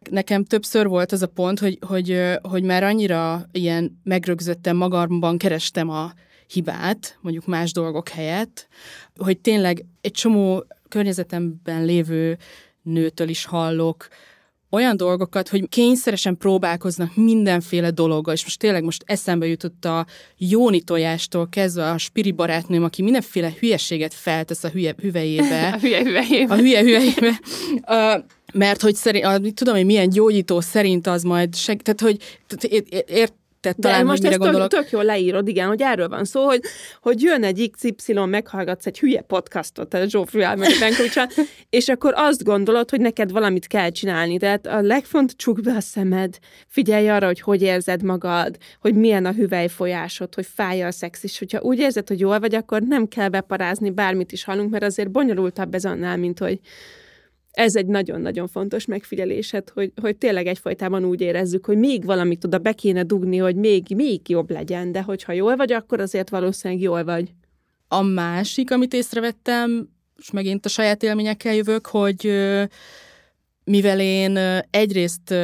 Nekem többször volt az a pont, hogy, hogy, hogy már annyira ilyen megrögzöttem magamban kerestem a hibát, mondjuk más dolgok helyett, hogy tényleg egy csomó környezetemben lévő nőtől is hallok, olyan dolgokat, hogy kényszeresen próbálkoznak mindenféle dologgal, és most tényleg most eszembe jutott a Jóni tojástól kezdve a Spiri barátnőm, aki mindenféle hülyeséget feltesz a hülye hüvejébe. *laughs* a hülye hüvejébe. A hülye hüvejébe. Uh, mert hogy szerint, uh, tudom, hogy milyen gyógyító szerint az majd segít, tehát hogy ért, tehát De talán, most ezt gondolok. tök, tök jól leírod, igen, hogy erről van szó, hogy, hogy jön egy XY, meghallgatsz egy hülye podcastot, tehát Zsófriál meg *laughs* és akkor azt gondolod, hogy neked valamit kell csinálni. Tehát a legfont csukd be a szemed, figyelj arra, hogy hogy érzed magad, hogy milyen a hüvelyfolyásod, hogy fáj a szex, és hogyha úgy érzed, hogy jól vagy, akkor nem kell beparázni, bármit is hallunk, mert azért bonyolultabb ez annál, mint hogy ez egy nagyon-nagyon fontos megfigyelésed, hogy, hogy tényleg egyfajtában úgy érezzük, hogy még valamit oda be kéne dugni, hogy még, még jobb legyen, de hogyha jól vagy, akkor azért valószínűleg jól vagy. A másik, amit észrevettem, és megint a saját élményekkel jövök, hogy mivel én egyrészt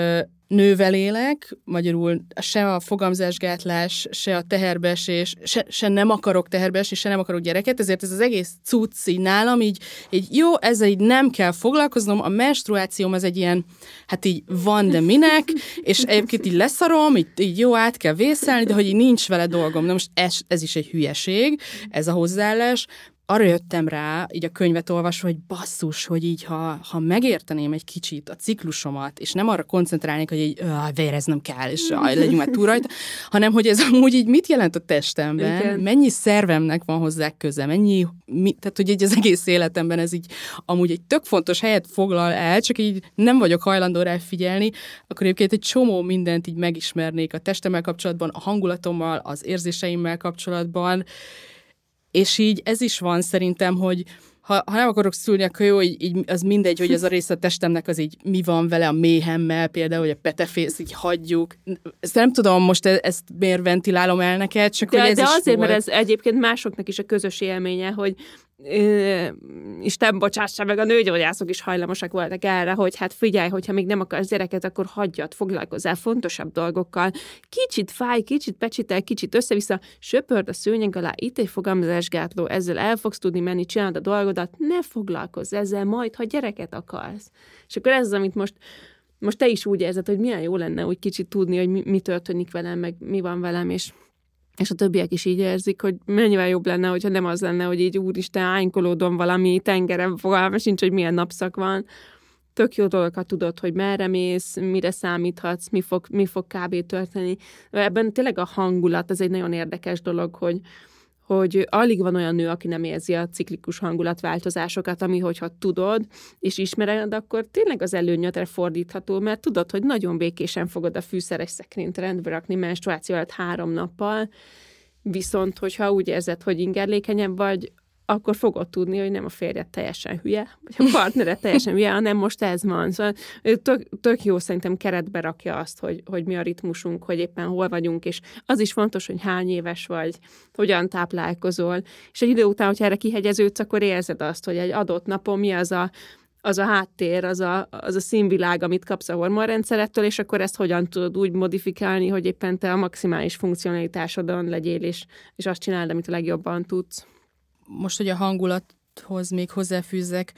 nővel élek, magyarul se a fogamzásgátlás, se a teherbeesés, se, se nem akarok teherbeesni, se nem akarok gyereket, ezért ez az egész cucc nálam így, így jó, ezzel így nem kell foglalkoznom, a menstruációm az egy ilyen, hát így van, de minek, és egyébként így leszarom, így, így jó, át kell vészelni, de hogy így nincs vele dolgom. Na most ez, ez is egy hülyeség, ez a hozzáállás, arra jöttem rá, így a könyvet olvasva, hogy basszus, hogy így, ha, ha megérteném egy kicsit a ciklusomat, és nem arra koncentrálnék, hogy így véreznem kell, és aj, legyünk már túl rajta, *laughs* hanem hogy ez amúgy így mit jelent a testemben, Igen. mennyi szervemnek van hozzá köze, mennyi, mi, tehát hogy így az egész életemben ez így amúgy egy tök fontos helyet foglal el, csak így nem vagyok hajlandó rá figyelni, akkor egyébként egy csomó mindent így megismernék a testemmel kapcsolatban, a hangulatommal, az érzéseimmel kapcsolatban, és így ez is van szerintem, hogy ha, ha nem akarok szülni, akkor jó, így, így az mindegy, hogy az a része a testemnek az így mi van vele a méhemmel, például, hogy a petefész így hagyjuk. Ezt nem tudom most e- ezt miért ventilálom el neked, csak De, hogy ez de is azért, volt. mert ez egyébként másoknak is a közös élménye, hogy Isten bocsássa meg, a nőgyógyászok is hajlamosak voltak erre, hogy hát figyelj, hogyha még nem akarsz gyereket, akkor hagyjad, foglalkozzál fontosabb dolgokkal. Kicsit fáj, kicsit pecsitel, kicsit össze-vissza, söpörd a szőnyeg alá, itt egy fogamzásgátló, ezzel el fogsz tudni menni, csinálod a dolgodat, ne foglalkozz ezzel majd, ha gyereket akarsz. És akkor ez az, amit most most te is úgy érzed, hogy milyen jó lenne úgy kicsit tudni, hogy mi, mi történik velem, meg mi van velem, és és a többiek is így érzik, hogy mennyivel jobb lenne, hogyha nem az lenne, hogy így úristen ánykolódom valami tengeren, fogalma sincs, hogy milyen napszak van. Tök jó dolgokat tudod, hogy merre mész, mire számíthatsz, mi fog, mi fog kb. történni. Ebben tényleg a hangulat, ez egy nagyon érdekes dolog, hogy, hogy alig van olyan nő, aki nem érzi a ciklikus hangulatváltozásokat, ami hogyha tudod és ismered, akkor tényleg az előnyödre fordítható, mert tudod, hogy nagyon békésen fogod a fűszeres szekrényt rendbe rakni menstruáció alatt három nappal, viszont hogyha úgy érzed, hogy ingerlékenyebb vagy, akkor fogod tudni, hogy nem a férjed teljesen hülye, vagy a partnered teljesen hülye, hanem most ez van. Szóval tök, tök jó szerintem keretbe rakja azt, hogy, hogy mi a ritmusunk, hogy éppen hol vagyunk, és az is fontos, hogy hány éves vagy, hogyan táplálkozol, és egy idő után, hogyha erre kihegyeződsz, akkor érzed azt, hogy egy adott napon mi az a az a háttér, az a, az a színvilág, amit kapsz a hormonrendszerettől, és akkor ezt hogyan tudod úgy modifikálni, hogy éppen te a maximális funkcionalitásodon legyél, és, és azt csináld, amit a legjobban tudsz. Most, hogy a hangulathoz még hozzáfűzzek,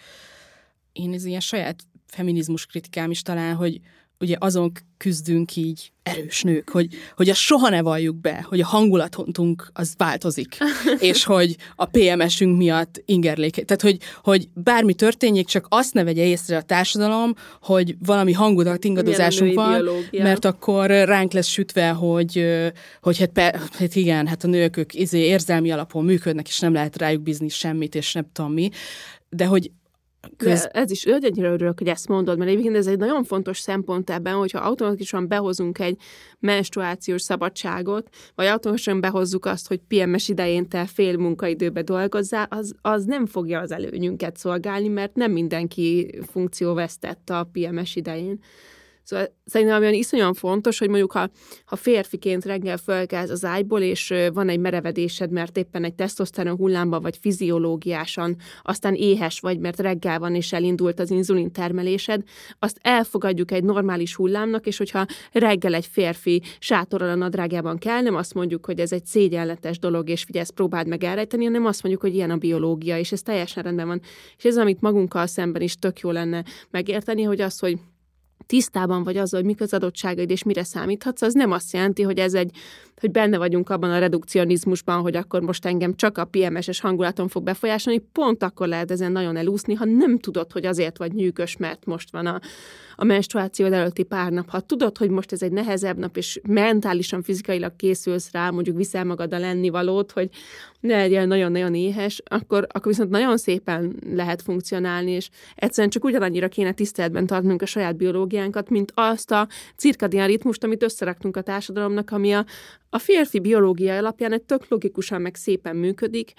én ez ilyen saját feminizmus kritikám is talán, hogy ugye azon küzdünk így erős nők, hogy, hogy azt soha ne valljuk be, hogy a hangulatunk az változik, *laughs* és hogy a PMS-ünk miatt ingerléke. Tehát, hogy, hogy bármi történjék, csak azt ne vegye észre a társadalom, hogy valami hangulat ingadozásunk van, biológia. mert akkor ránk lesz sütve, hogy, hogy hát, hát igen, hát a nők ők izé érzelmi alapon működnek, és nem lehet rájuk bízni semmit, és nem tudom mi. De hogy Köz... Ez is, ennyire örülök, hogy ezt mondod, mert egyébként ez egy nagyon fontos szempont ebben, hogyha automatikusan behozunk egy menstruációs szabadságot, vagy automatikusan behozzuk azt, hogy PMS idején te fél munkaidőbe dolgozzál, az, az nem fogja az előnyünket szolgálni, mert nem mindenki funkcióvesztett a PMS idején. Szóval szerintem olyan iszonyan fontos, hogy mondjuk ha, ha férfiként reggel fölkelsz az ágyból, és van egy merevedésed, mert éppen egy tesztoszteron hullámban vagy fiziológiásan, aztán éhes vagy, mert reggel van és elindult az inzulin termelésed, azt elfogadjuk egy normális hullámnak, és hogyha reggel egy férfi sátorral a nadrágában kell, nem azt mondjuk, hogy ez egy szégyenletes dolog, és figyelj, ezt próbáld meg elrejteni, hanem azt mondjuk, hogy ilyen a biológia, és ez teljesen rendben van. És ez, amit magunkkal szemben is tök jó lenne megérteni, hogy az, hogy tisztában vagy azzal, hogy mik az adottságaid és mire számíthatsz, az nem azt jelenti, hogy ez egy, hogy benne vagyunk abban a redukcionizmusban, hogy akkor most engem csak a PMS-es hangulaton fog befolyásolni, pont akkor lehet ezen nagyon elúszni, ha nem tudod, hogy azért vagy nyűgös, mert most van a, a menstruáció előtti pár nap. Ha tudod, hogy most ez egy nehezebb nap, és mentálisan, fizikailag készülsz rá, mondjuk viszel magad a lennivalót, hogy ne legyél nagyon-nagyon éhes, akkor, akkor viszont nagyon szépen lehet funkcionálni, és egyszerűen csak ugyanannyira kéne tiszteletben tartanunk a saját biológiánkat, mint azt a cirkadián ritmust, amit összeraktunk a társadalomnak, ami a, a férfi biológia alapján egy tök logikusan meg szépen működik,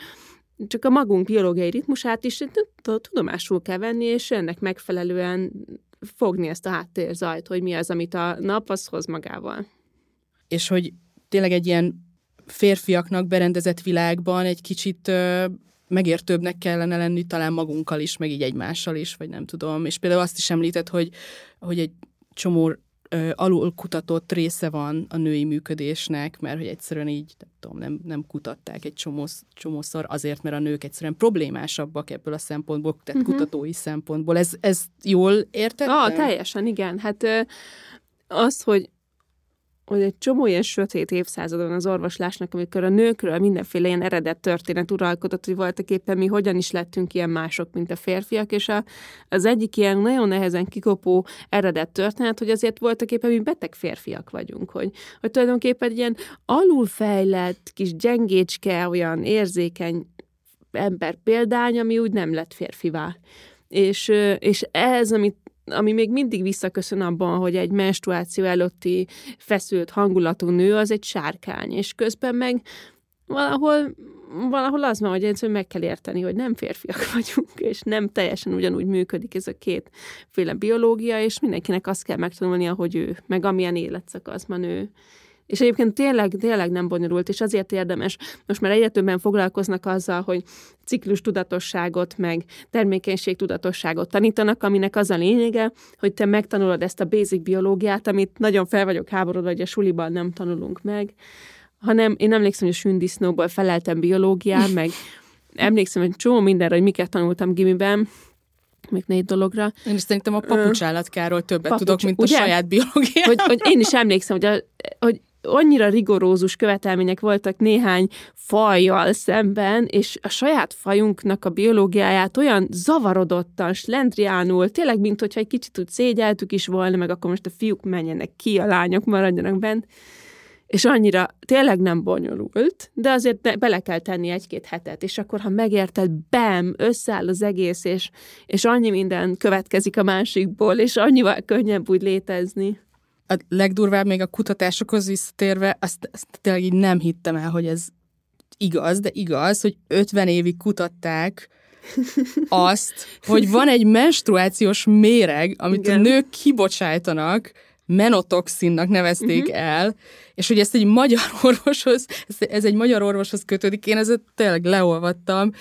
csak a magunk biológiai ritmusát is tudomásul kell venni, és ennek megfelelően fogni ezt a háttérzajt, hogy mi az, amit a nap az hoz magával. És hogy tényleg egy ilyen férfiaknak berendezett világban egy kicsit ö, megértőbbnek kellene lenni talán magunkkal is, meg így egymással is, vagy nem tudom. És például azt is említett, hogy, hogy egy csomó alul kutatott része van a női működésnek, mert hogy egyszerűen így, nem tudom, nem, nem kutatták egy csomó, csomószor azért, mert a nők egyszerűen problémásabbak ebből a szempontból, tehát uh-huh. kutatói szempontból. Ez, ez jól értettem? Ah, teljesen, igen. Hát az, hogy hogy egy csomó ilyen sötét évszázadon az orvoslásnak, amikor a nőkről mindenféle ilyen eredet történet uralkodott, hogy voltak éppen mi hogyan is lettünk ilyen mások, mint a férfiak, és a, az egyik ilyen nagyon nehezen kikopó eredet történet, hogy azért voltak éppen mi beteg férfiak vagyunk, hogy, hogy tulajdonképpen egy ilyen alulfejlett, kis gyengécske, olyan érzékeny ember példány, ami úgy nem lett férfivá. És, és ez, amit ami még mindig visszaköszön abban, hogy egy menstruáció előtti feszült hangulatú nő az egy sárkány, és közben meg valahol valahol az van, hogy hogy meg kell érteni, hogy nem férfiak *laughs* vagyunk, és nem teljesen ugyanúgy működik ez a kétféle biológia, és mindenkinek azt kell megtanulnia, hogy ő, meg amilyen életszakaszban ő és egyébként tényleg, tényleg nem bonyolult, és azért érdemes. Most már egyre többen foglalkoznak azzal, hogy ciklus tudatosságot, meg termékenység tudatosságot tanítanak, aminek az a lényege, hogy te megtanulod ezt a basic biológiát, amit nagyon fel vagyok háborodva, hogy a suliban nem tanulunk meg, hanem én emlékszem, hogy a sündisznóból feleltem biológián, meg *laughs* emlékszem, hogy csomó mindenre, hogy miket tanultam gimiben, még négy dologra. Én is szerintem a papucsállatkáról többet Papucs, tudok, mint ugye? a saját biológiám. Hogy, hogy én is emlékszem, hogy, a, hogy annyira rigorózus követelmények voltak néhány fajjal szemben, és a saját fajunknak a biológiáját olyan zavarodottan, slendriánul, tényleg, mint hogyha egy kicsit úgy szégyeltük is volna, meg akkor most a fiúk menjenek ki, a lányok maradjanak bent. És annyira tényleg nem bonyolult, de azért bele kell tenni egy-két hetet, és akkor, ha megérted, bem, összeáll az egész, és, és annyi minden következik a másikból, és annyival könnyebb úgy létezni a legdurvább még a kutatásokhoz visszatérve, azt, azt tényleg így nem hittem el, hogy ez igaz, de igaz, hogy 50 évig kutatták *laughs* azt, hogy van egy menstruációs méreg, amit Igen. a nők kibocsájtanak, menotoxinnak nevezték uh-huh. el, és hogy ezt egy magyar *laughs* orvoshoz, ez, egy magyar orvoshoz kötődik, én ezt tényleg leolvattam,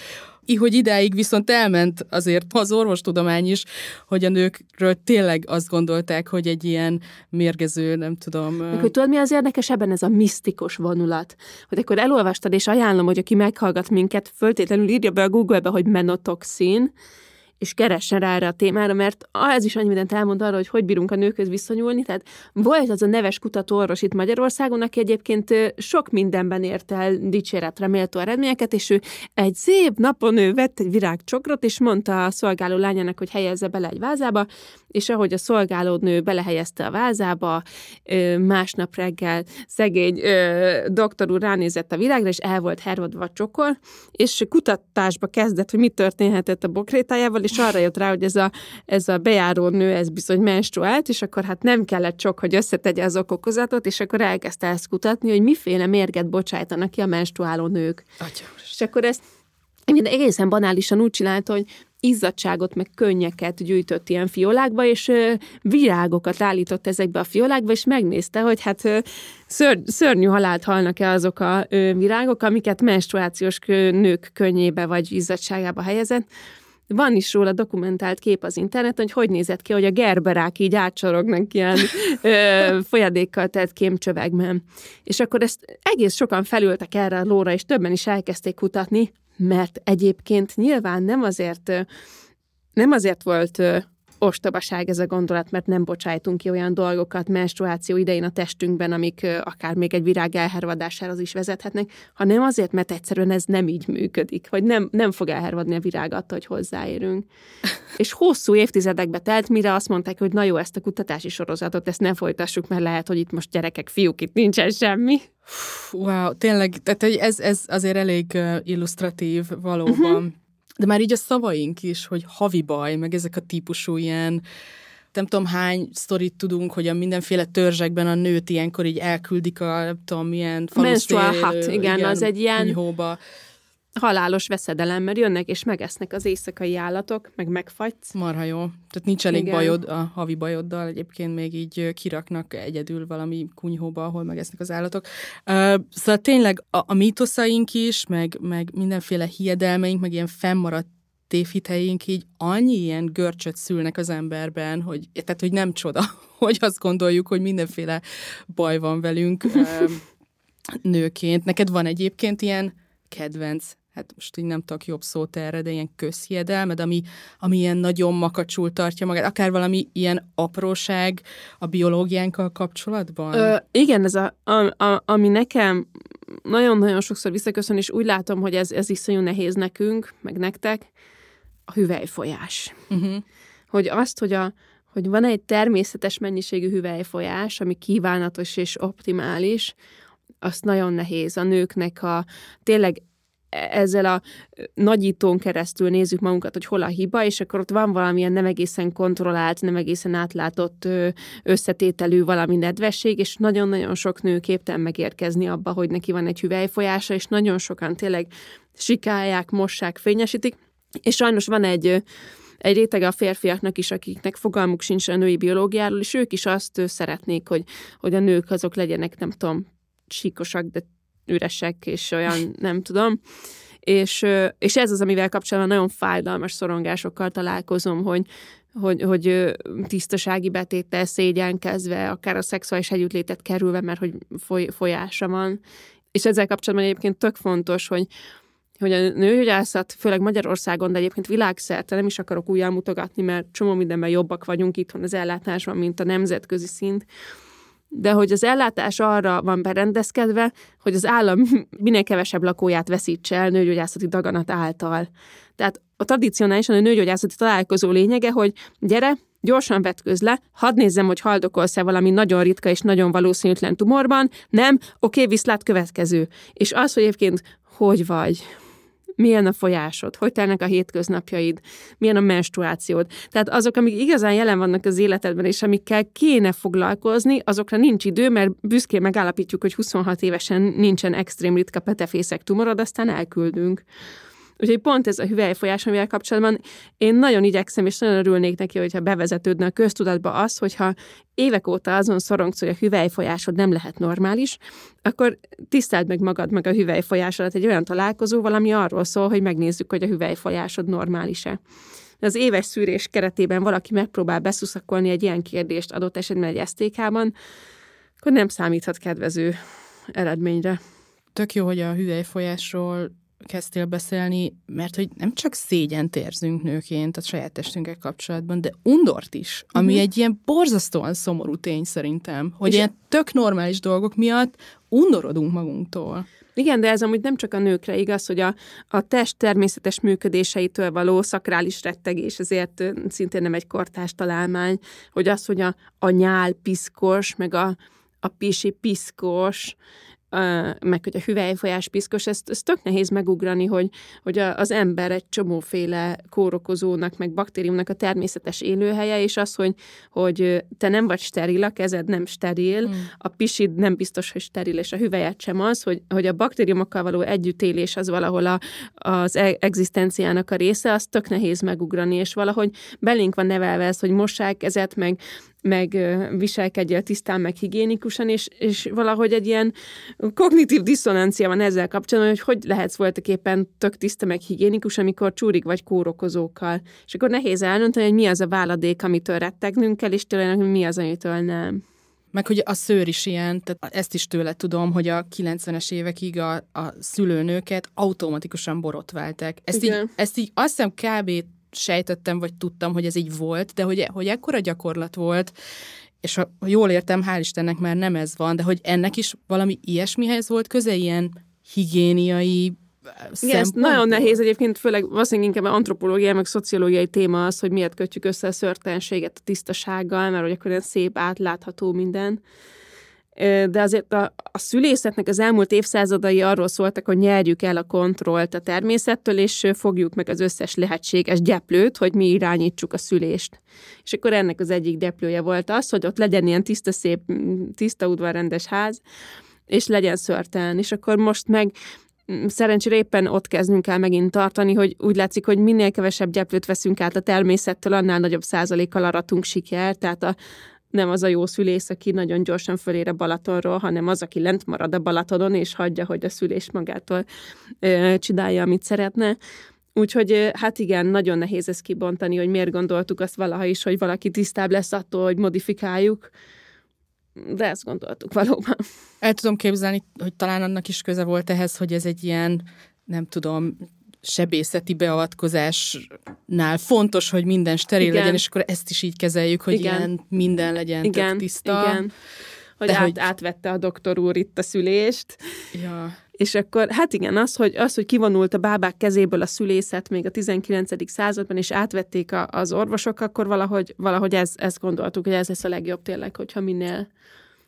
hogy idáig viszont elment azért az orvostudomány is, hogy a nőkről tényleg azt gondolták, hogy egy ilyen mérgező, nem tudom... Meg, hogy tudod, mi az érdekes ebben ez a misztikus vonulat? Hogy akkor elolvastad, és ajánlom, hogy aki meghallgat minket, föltétlenül írja be a Google-be, hogy menotoxin, és keressen rá erre a témára, mert ez is annyi mindent elmond arra, hogy hogy bírunk a nőkhöz viszonyulni. Tehát volt az a neves kutatóorvos itt Magyarországon, aki egyébként sok mindenben ért el dicséretre méltó eredményeket, és ő egy szép napon ő vett egy virágcsokrot, és mondta a szolgáló lányának, hogy helyezze bele egy vázába, és ahogy a szolgálódnő belehelyezte a vázába, másnap reggel szegény doktor úr ránézett a világra, és el volt hervadva a csokor, és kutatásba kezdett, hogy mi történhetett a bokrétájával, és arra jött rá, hogy ez a, ez a bejáró nő, ez bizony menstruált, és akkor hát nem kellett sok, hogy összetegye az okokozatot, és akkor elkezdte ezt kutatni, hogy miféle mérget bocsájtanak ki a menstruáló nők. Atya. És akkor ezt egészen banálisan úgy csinálta, hogy izzadságot, meg könnyeket gyűjtött ilyen fiolákba, és ö, virágokat állított ezekbe a fiolákba, és megnézte, hogy hát ö, ször, szörnyű halált halnak-e azok a ö, virágok, amiket menstruációs nők könnyébe vagy izzadságába helyezett. Van is róla dokumentált kép az interneten, hogy hogy nézett ki, hogy a gerberák így átsorognak ilyen ö, folyadékkal tett kémcsövegben. És akkor ezt egész sokan felültek erre a lóra, és többen is elkezdték kutatni, mert egyébként nyilván nem azért, nem azért volt ostobaság ez a gondolat, mert nem bocsájtunk ki olyan dolgokat menstruáció idején a testünkben, amik akár még egy virág elhervadásához is vezethetnek, hanem azért, mert egyszerűen ez nem így működik, hogy nem, nem fog elhervadni a virág attól, hogy hozzáérünk. *laughs* És hosszú évtizedekbe telt, mire azt mondták, hogy na jó, ezt a kutatási sorozatot, ezt ne folytassuk, mert lehet, hogy itt most gyerekek, fiúk, itt nincsen semmi. Wow, tényleg, tehát ez, ez azért elég illusztratív valóban. Uh-huh de már így a szavaink is, hogy havi baj, meg ezek a típusú ilyen, nem tudom hány sztorit tudunk, hogy a mindenféle törzsekben a nőt ilyenkor így elküldik a, nem tudom, milyen falusztér, igen, igen, az egy ilyen... Kunyhóba halálos veszedelem, mert jönnek és megesznek az éjszakai állatok, meg megfagysz. Marha jó. Tehát nincs elég Igen. bajod a havi bajoddal, egyébként még így kiraknak egyedül valami kunyhóba, ahol megesznek az állatok. Uh, szóval tényleg a, a mítoszaink is, meg, meg mindenféle hiedelmeink, meg ilyen fennmaradt tévhiteink így annyi ilyen görcsöt szülnek az emberben, hogy, tehát, hogy nem csoda, *laughs* hogy azt gondoljuk, hogy mindenféle baj van velünk *laughs* nőként. Neked van egyébként ilyen kedvenc hát most így nem tudok jobb szót erre, de ilyen közhiedelmed, ami, ami ilyen nagyon makacsul tartja magát, akár valami ilyen apróság a biológiánkkal kapcsolatban? Ö, igen, ez a, a, a, ami nekem nagyon-nagyon sokszor visszaköszön, és úgy látom, hogy ez, ez iszonyú nehéz nekünk, meg nektek, a hüvelyfolyás. Uh-huh. Hogy azt, hogy a, hogy van egy természetes mennyiségű hüvelyfolyás, ami kívánatos és optimális, azt nagyon nehéz a nőknek a tényleg ezzel a nagyítón keresztül nézzük magunkat, hogy hol a hiba, és akkor ott van valamilyen nem egészen kontrollált, nem egészen átlátott összetételű valami nedvesség, és nagyon-nagyon sok nő képtelen megérkezni abba, hogy neki van egy hüvelyfolyása, és nagyon sokan tényleg sikálják, mossák, fényesítik, és sajnos van egy egy rétege a férfiaknak is, akiknek fogalmuk sincs a női biológiáról, és ők is azt szeretnék, hogy, hogy a nők azok legyenek, nem tudom, síkosak, de üresek, és olyan, *laughs* nem tudom. És, és ez az, amivel kapcsolatban nagyon fájdalmas szorongásokkal találkozom, hogy, hogy, hogy tisztasági betéttel szégyenkezve, akár a szexuális együttlétet kerülve, mert hogy foly, folyása van. És ezzel kapcsolatban egyébként tök fontos, hogy, hogy a nőgyógyászat, főleg Magyarországon, de egyébként világszerte nem is akarok újjal mutogatni, mert csomó mindenben jobbak vagyunk itthon az ellátásban, mint a nemzetközi szint, de hogy az ellátás arra van berendezkedve, hogy az állam *laughs* minél kevesebb lakóját veszítse el nőgyógyászati daganat által. Tehát a tradicionálisan a nőgyógyászati találkozó lényege, hogy gyere, gyorsan vetközz le, hadd nézzem, hogy haldokolsz-e valami nagyon ritka és nagyon valószínűtlen tumorban, nem, oké, viszlát következő. És az, hogy egyébként hogy vagy, milyen a folyásod, hogy telnek a hétköznapjaid, milyen a menstruációd. Tehát azok, amik igazán jelen vannak az életedben, és amikkel kéne foglalkozni, azokra nincs idő, mert büszkén megállapítjuk, hogy 26 évesen nincsen extrém ritka petefészek tumorod, aztán elküldünk. Úgyhogy pont ez a hüvelyfolyás, amivel kapcsolatban én nagyon igyekszem, és nagyon örülnék neki, hogyha bevezetődne a köztudatba az, hogyha évek óta azon szorongsz, hogy a hüvelyfolyásod nem lehet normális, akkor tiszteld meg magad meg a hüvelyfolyásodat egy olyan találkozóval, ami arról szól, hogy megnézzük, hogy a hüvelyfolyásod normális-e az éves szűrés keretében valaki megpróbál beszuszakolni egy ilyen kérdést adott esetben egy STK-ban, akkor nem számíthat kedvező eredményre. Tök jó, hogy a hüvelyfolyásról kezdtél beszélni, mert hogy nem csak szégyent érzünk nőként a saját testünkkel kapcsolatban, de undort is, ami uh-huh. egy ilyen borzasztóan szomorú tény szerintem, hogy És ilyen tök normális dolgok miatt undorodunk magunktól. Igen, de ez amúgy nem csak a nőkre igaz, hogy a, a test természetes működéseitől való szakrális rettegés, ezért szintén nem egy kortás találmány, hogy az, hogy a, a nyál piszkos, meg a, a pisi piszkos, meg hogy a hüvelyfolyás piszkos, ezt, ezt tök nehéz megugrani, hogy, hogy az ember egy csomóféle kórokozónak, meg baktériumnak a természetes élőhelye, és az, hogy, hogy te nem vagy steril, a kezed nem steril, mm. a pisid nem biztos, hogy steril, és a hüvelyet sem az, hogy, hogy a baktériumokkal való együttélés az valahol a, az e-, egzisztenciának a része, az tök nehéz megugrani, és valahogy belénk van nevelve ez, hogy mossák kezet, meg meg viselkedjél tisztán, meg higiénikusan, és, és valahogy egy ilyen kognitív diszonancia van ezzel kapcsolatban, hogy hogy lehetsz voltak éppen tök tiszta, meg higiénikus, amikor csúrig vagy kórokozókkal. És akkor nehéz elnönteni, hogy mi az a váladék, amitől rettegnünk kell, és tényleg mi az, amitől nem. Meg hogy a szőr is ilyen, tehát ezt is tőle tudom, hogy a 90-es évekig a, a szülőnőket automatikusan borotválták. Ezt így, ezt így azt hiszem kb sejtettem, vagy tudtam, hogy ez így volt, de hogy, hogy ekkora gyakorlat volt, és ha jól értem, hál' Istennek már nem ez van, de hogy ennek is valami ilyesmihez volt köze, ilyen higiéniai igen, ez nagyon nehéz egyébként, főleg valószínűleg inkább antropológiai, meg szociológiai téma az, hogy miért kötjük össze a szörtelenséget a tisztasággal, mert hogy akkor ilyen szép, átlátható minden de azért a, a szülészetnek az elmúlt évszázadai arról szóltak, hogy nyerjük el a kontrollt a természettől, és fogjuk meg az összes lehetséges gyeplőt, hogy mi irányítsuk a szülést. És akkor ennek az egyik deplője volt az, hogy ott legyen ilyen tiszta, szép, tiszta udvarrendes ház, és legyen szörtelen. És akkor most meg szerencsére éppen ott kezdünk el megint tartani, hogy úgy látszik, hogy minél kevesebb gyeplőt veszünk át a természettől, annál nagyobb százalékkal aratunk siker, tehát a, nem az a jó szülész, aki nagyon gyorsan fölér a Balatonról, hanem az, aki lent marad a Balatonon, és hagyja, hogy a szülés magától ö, csinálja, amit szeretne. Úgyhogy hát igen, nagyon nehéz ezt kibontani, hogy miért gondoltuk azt valaha is, hogy valaki tisztább lesz attól, hogy modifikáljuk, de ezt gondoltuk valóban. El tudom képzelni, hogy talán annak is köze volt ehhez, hogy ez egy ilyen, nem tudom, sebészeti beavatkozásnál fontos, hogy minden steril igen. legyen, és akkor ezt is így kezeljük, hogy igen. ilyen minden legyen igen. tök tiszta. Igen. Hogy, át, hogy átvette a doktor úr itt a szülést. Ja. És akkor, hát igen, az, hogy, az, hogy kivonult a bábák kezéből a szülészet még a 19. században, és átvették a, az orvosok, akkor valahogy, valahogy ez, ezt gondoltuk, hogy ez lesz a legjobb tényleg, hogyha minél,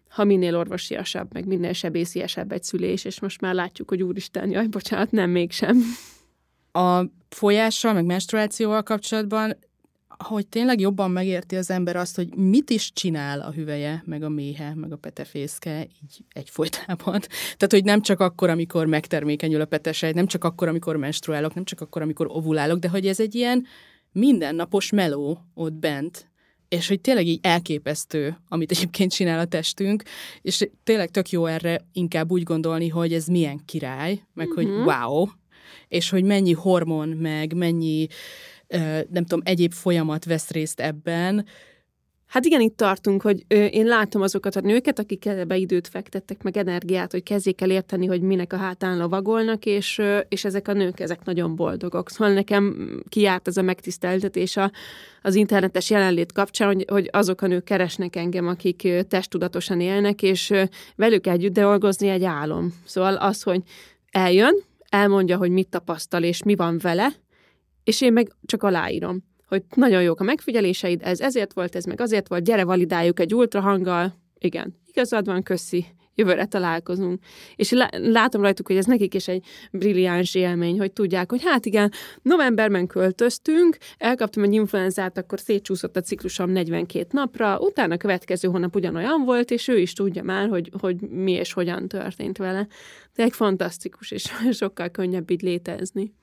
ha minél orvosiasabb, meg minél sebésziesebb egy szülés, és most már látjuk, hogy úristen, jaj, bocsánat, nem mégsem. A folyással, meg menstruációval kapcsolatban, hogy tényleg jobban megérti az ember azt, hogy mit is csinál a hüveje, meg a méhe, meg a petefészke így egyfolytában. *laughs* Tehát, hogy nem csak akkor, amikor megtermékenyül a petesej, nem csak akkor, amikor menstruálok, nem csak akkor, amikor ovulálok, de hogy ez egy ilyen mindennapos meló ott bent, és hogy tényleg így elképesztő, amit egyébként csinál a testünk, és tényleg tök jó erre inkább úgy gondolni, hogy ez milyen király, meg mm-hmm. hogy mhm. wow, és hogy mennyi hormon, meg mennyi, nem tudom, egyéb folyamat vesz részt ebben, Hát igen, itt tartunk, hogy én látom azokat a nőket, akik ebbe időt fektettek, meg energiát, hogy kezdjék el érteni, hogy minek a hátán lovagolnak, és, és ezek a nők, ezek nagyon boldogok. Szóval nekem kiárt ez a megtiszteltetés a, az internetes jelenlét kapcsán, hogy, hogy azok a nők keresnek engem, akik testudatosan élnek, és velük együtt dolgozni egy álom. Szóval az, hogy eljön, elmondja, hogy mit tapasztal és mi van vele, és én meg csak aláírom, hogy nagyon jók a megfigyeléseid, ez ezért volt, ez meg azért volt, gyere validáljuk egy ultrahanggal, igen, igazad van, köszi, jövőre találkozunk. És látom rajtuk, hogy ez nekik is egy brilliáns élmény, hogy tudják, hogy hát igen, novemberben költöztünk, elkaptam egy influenzát, akkor szétcsúszott a ciklusom 42 napra, utána a következő hónap ugyanolyan volt, és ő is tudja már, hogy, hogy mi és hogyan történt vele. De egy fantasztikus, és *laughs* sokkal könnyebb így létezni.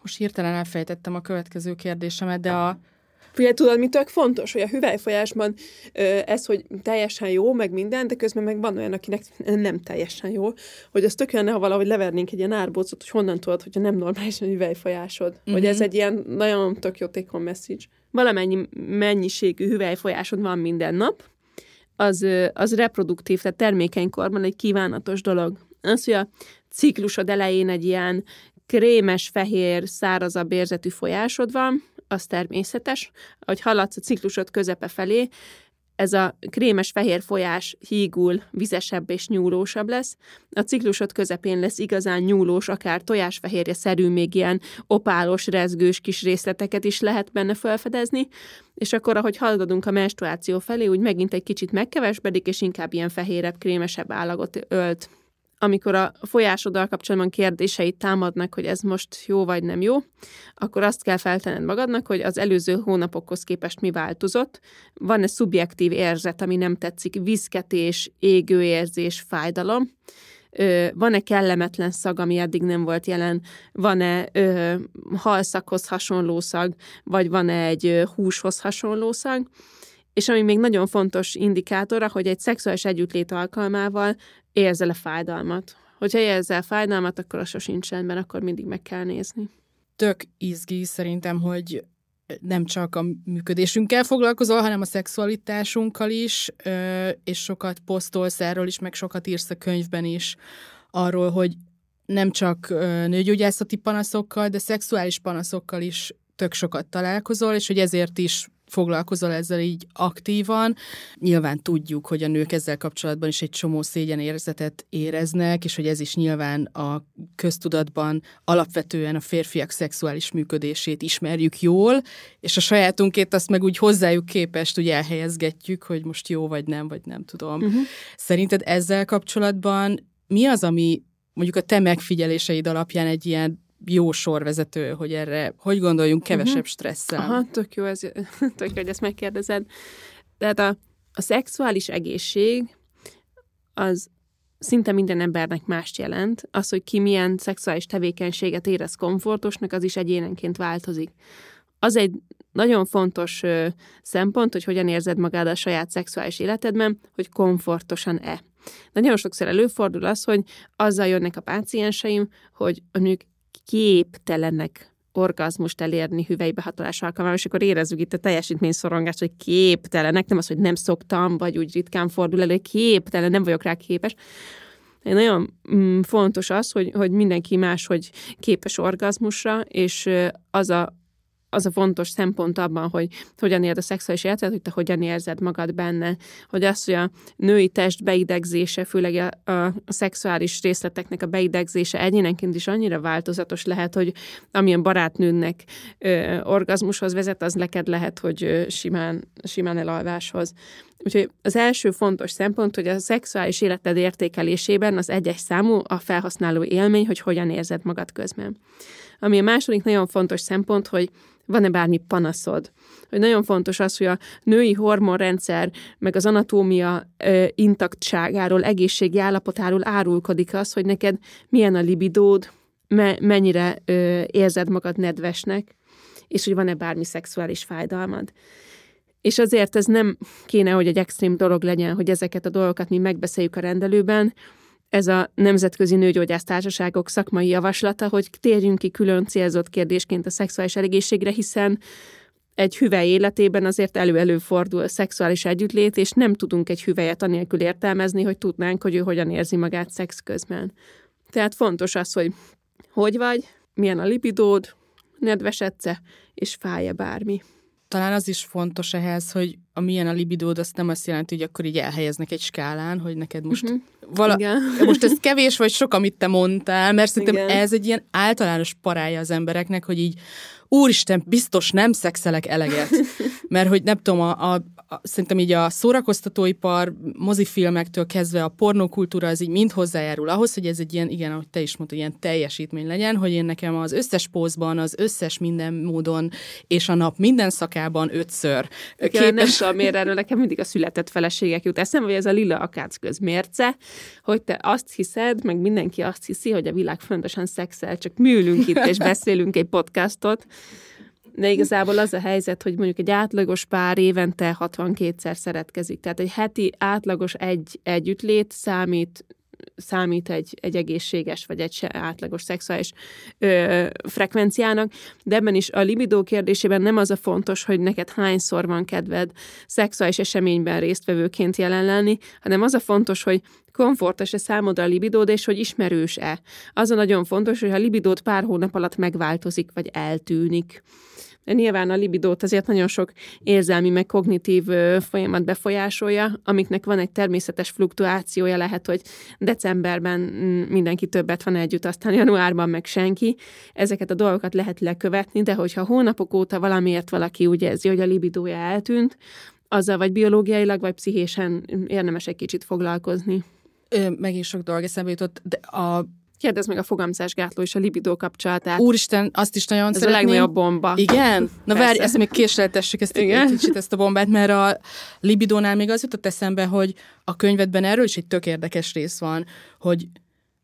Most hirtelen elfejtettem a következő kérdésemet, de a Figyelj, tudod, mi tök fontos, hogy a hüvelyfolyásban ez, hogy teljesen jó, meg minden, de közben meg van olyan, akinek nem teljesen jó, hogy az tök olyan, ha valahogy levernénk egy ilyen árbócot, hogy honnan tudod, hogyha nem normális a hüvelyfolyásod. Mm-hmm. Hogy ez mhm. egy ilyen nagyon tök jó take message. Valamennyi mennyiségű hüvelyfolyásod van minden nap, az, az reproduktív, tehát termékenykorban egy kívánatos dolog. Az, hogy a ciklusod elején egy ilyen krémes, fehér, szárazabb érzetű folyásod van, az természetes. Ahogy haladsz a ciklusod közepe felé, ez a krémes fehér folyás hígul, vizesebb és nyúlósabb lesz. A ciklusod közepén lesz igazán nyúlós, akár tojásfehérje szerű, még ilyen opálos, rezgős kis részleteket is lehet benne felfedezni, és akkor, ahogy haladunk a menstruáció felé, úgy megint egy kicsit megkevesbedik, és inkább ilyen fehérebb, krémesebb állagot ölt amikor a folyásoddal kapcsolatban kérdéseit támadnak, hogy ez most jó vagy nem jó, akkor azt kell feltenned magadnak, hogy az előző hónapokhoz képest mi változott. Van-e szubjektív érzet, ami nem tetszik, viszketés, égőérzés, fájdalom, van-e kellemetlen szag, ami eddig nem volt jelen, van-e ö, halszakhoz hasonló szag, vagy van-e egy húshoz hasonló szag, és ami még nagyon fontos indikátora, hogy egy szexuális együttlét alkalmával érzel-e fájdalmat. Hogyha érzel fájdalmat, akkor az sosincs rendben, akkor mindig meg kell nézni. Tök izgi szerintem, hogy nem csak a működésünkkel foglalkozol, hanem a szexualitásunkkal is, és sokat posztolsz erről is, meg sokat írsz a könyvben is arról, hogy nem csak nőgyógyászati panaszokkal, de szexuális panaszokkal is tök sokat találkozol, és hogy ezért is foglalkozol ezzel így aktívan. Nyilván tudjuk, hogy a nők ezzel kapcsolatban is egy csomó szégyenérzetet éreznek, és hogy ez is nyilván a köztudatban alapvetően a férfiak szexuális működését ismerjük jól, és a sajátunkét azt meg úgy hozzájuk képest úgy elhelyezgetjük, hogy most jó vagy nem, vagy nem tudom. Uh-huh. Szerinted ezzel kapcsolatban mi az, ami mondjuk a te megfigyeléseid alapján egy ilyen jó sorvezető, hogy erre hogy gondoljunk kevesebb uh-huh. stresszel. Aha, tök jó, ez, *laughs* tök jó, hogy ezt megkérdezed. Tehát a, a szexuális egészség az szinte minden embernek mást jelent. Az, hogy ki milyen szexuális tevékenységet érez komfortosnak, az is egyénenként változik. Az egy nagyon fontos ö, szempont, hogy hogyan érzed magad a saját szexuális életedben, hogy komfortosan-e. Nagyon sokszor előfordul az, hogy azzal jönnek a pácienseim, hogy a nők képtelenek orgazmust elérni hüvelybehatolás alkalmával, és akkor érezzük itt a teljesítményszorongást, hogy képtelenek, nem az, hogy nem szoktam, vagy úgy ritkán fordul elő, képtelen, nem vagyok rá képes. Nagyon mm, fontos az, hogy, hogy mindenki más, hogy képes orgazmusra, és az a, az a fontos szempont abban, hogy hogyan érzed a szexuális életet, hogy te hogyan érzed magad benne, hogy az, hogy a női test beidegzése, főleg a, a szexuális részleteknek a beidegzése egyénenként is annyira változatos lehet, hogy amilyen barátnőnek ö, orgazmushoz vezet, az neked lehet, hogy ö, simán, simán elalváshoz. Úgyhogy az első fontos szempont, hogy a szexuális életed értékelésében az egyes számú a felhasználó élmény, hogy hogyan érzed magad közben. Ami a második nagyon fontos szempont, hogy van-e bármi panaszod. Hogy nagyon fontos az, hogy a női hormonrendszer, meg az anatómia ö, intaktságáról, egészségi állapotáról árulkodik az, hogy neked milyen a libidód, me- mennyire ö, érzed magad nedvesnek, és hogy van-e bármi szexuális fájdalmad. És azért ez nem kéne, hogy egy extrém dolog legyen, hogy ezeket a dolgokat mi megbeszéljük a rendelőben, ez a Nemzetközi Nőgyógyásztársaságok szakmai javaslata, hogy térjünk ki külön célzott kérdésként a szexuális egészségre, hiszen egy hüvely életében azért elő-elő fordul a szexuális együttlét, és nem tudunk egy hüvelyet anélkül értelmezni, hogy tudnánk, hogy ő hogyan érzi magát szex közben. Tehát fontos az, hogy hogy vagy, milyen a lipidód, nedvesedsz és fáj-e bármi talán az is fontos ehhez, hogy a milyen a libidód, azt nem azt jelenti, hogy akkor így elhelyeznek egy skálán, hogy neked most uh-huh. vala, Igen. *laughs* most ez kevés vagy sok, amit te mondtál, mert szerintem Igen. ez egy ilyen általános parája az embereknek, hogy így úristen, biztos nem szexelek eleget. *laughs* Mert hogy nem tudom, a, a, a, szerintem így a szórakoztatóipar, mozifilmektől kezdve a pornókultúra, az így mind hozzájárul ahhoz, hogy ez egy ilyen, igen, ahogy te is mondtad, ilyen teljesítmény legyen, hogy én nekem az összes pózban, az összes minden módon, és a nap minden szakában ötször képes... Igen, nem tudom, miért erről nekem mindig a született feleségek jut eszembe, hogy ez a lila akác közmérce, hogy te azt hiszed, meg mindenki azt hiszi, hogy a világ fontosan szexel, csak műlünk itt és *laughs* beszélünk egy podcastot, de igazából az a helyzet, hogy mondjuk egy átlagos pár évente 62-szer szeretkezik. Tehát egy heti átlagos egy együttlét számít számít egy, egy egészséges vagy egy átlagos szexuális ö, frekvenciának, de ebben is a libidó kérdésében nem az a fontos, hogy neked hányszor van kedved szexuális eseményben résztvevőként jelen lenni, hanem az a fontos, hogy komfortos-e számodra a libidód, és hogy ismerős-e. Az a nagyon fontos, hogy a libidód pár hónap alatt megváltozik, vagy eltűnik. Nyilván a libidót azért nagyon sok érzelmi, meg kognitív folyamat befolyásolja, amiknek van egy természetes fluktuációja, lehet, hogy decemberben mm, mindenki többet van együtt, aztán januárban meg senki. Ezeket a dolgokat lehet lekövetni, de hogyha hónapok óta valamiért valaki úgy érzi, hogy a libidója eltűnt, azzal vagy biológiailag, vagy pszichésen érdemes egy kicsit foglalkozni. Ö, megint sok dolog eszembe jutott, de a Kérdezd meg a fogamzásgátló és a libidó kapcsolatát. Úristen, azt is nagyon Ez szeretném. a legnagyobb bomba. Igen? Na Persze. várj, ezt még késleltessük ezt Igen. egy kicsit ezt a bombát, mert a libidónál még az jutott eszembe, hogy a könyvedben erről is egy tök érdekes rész van, hogy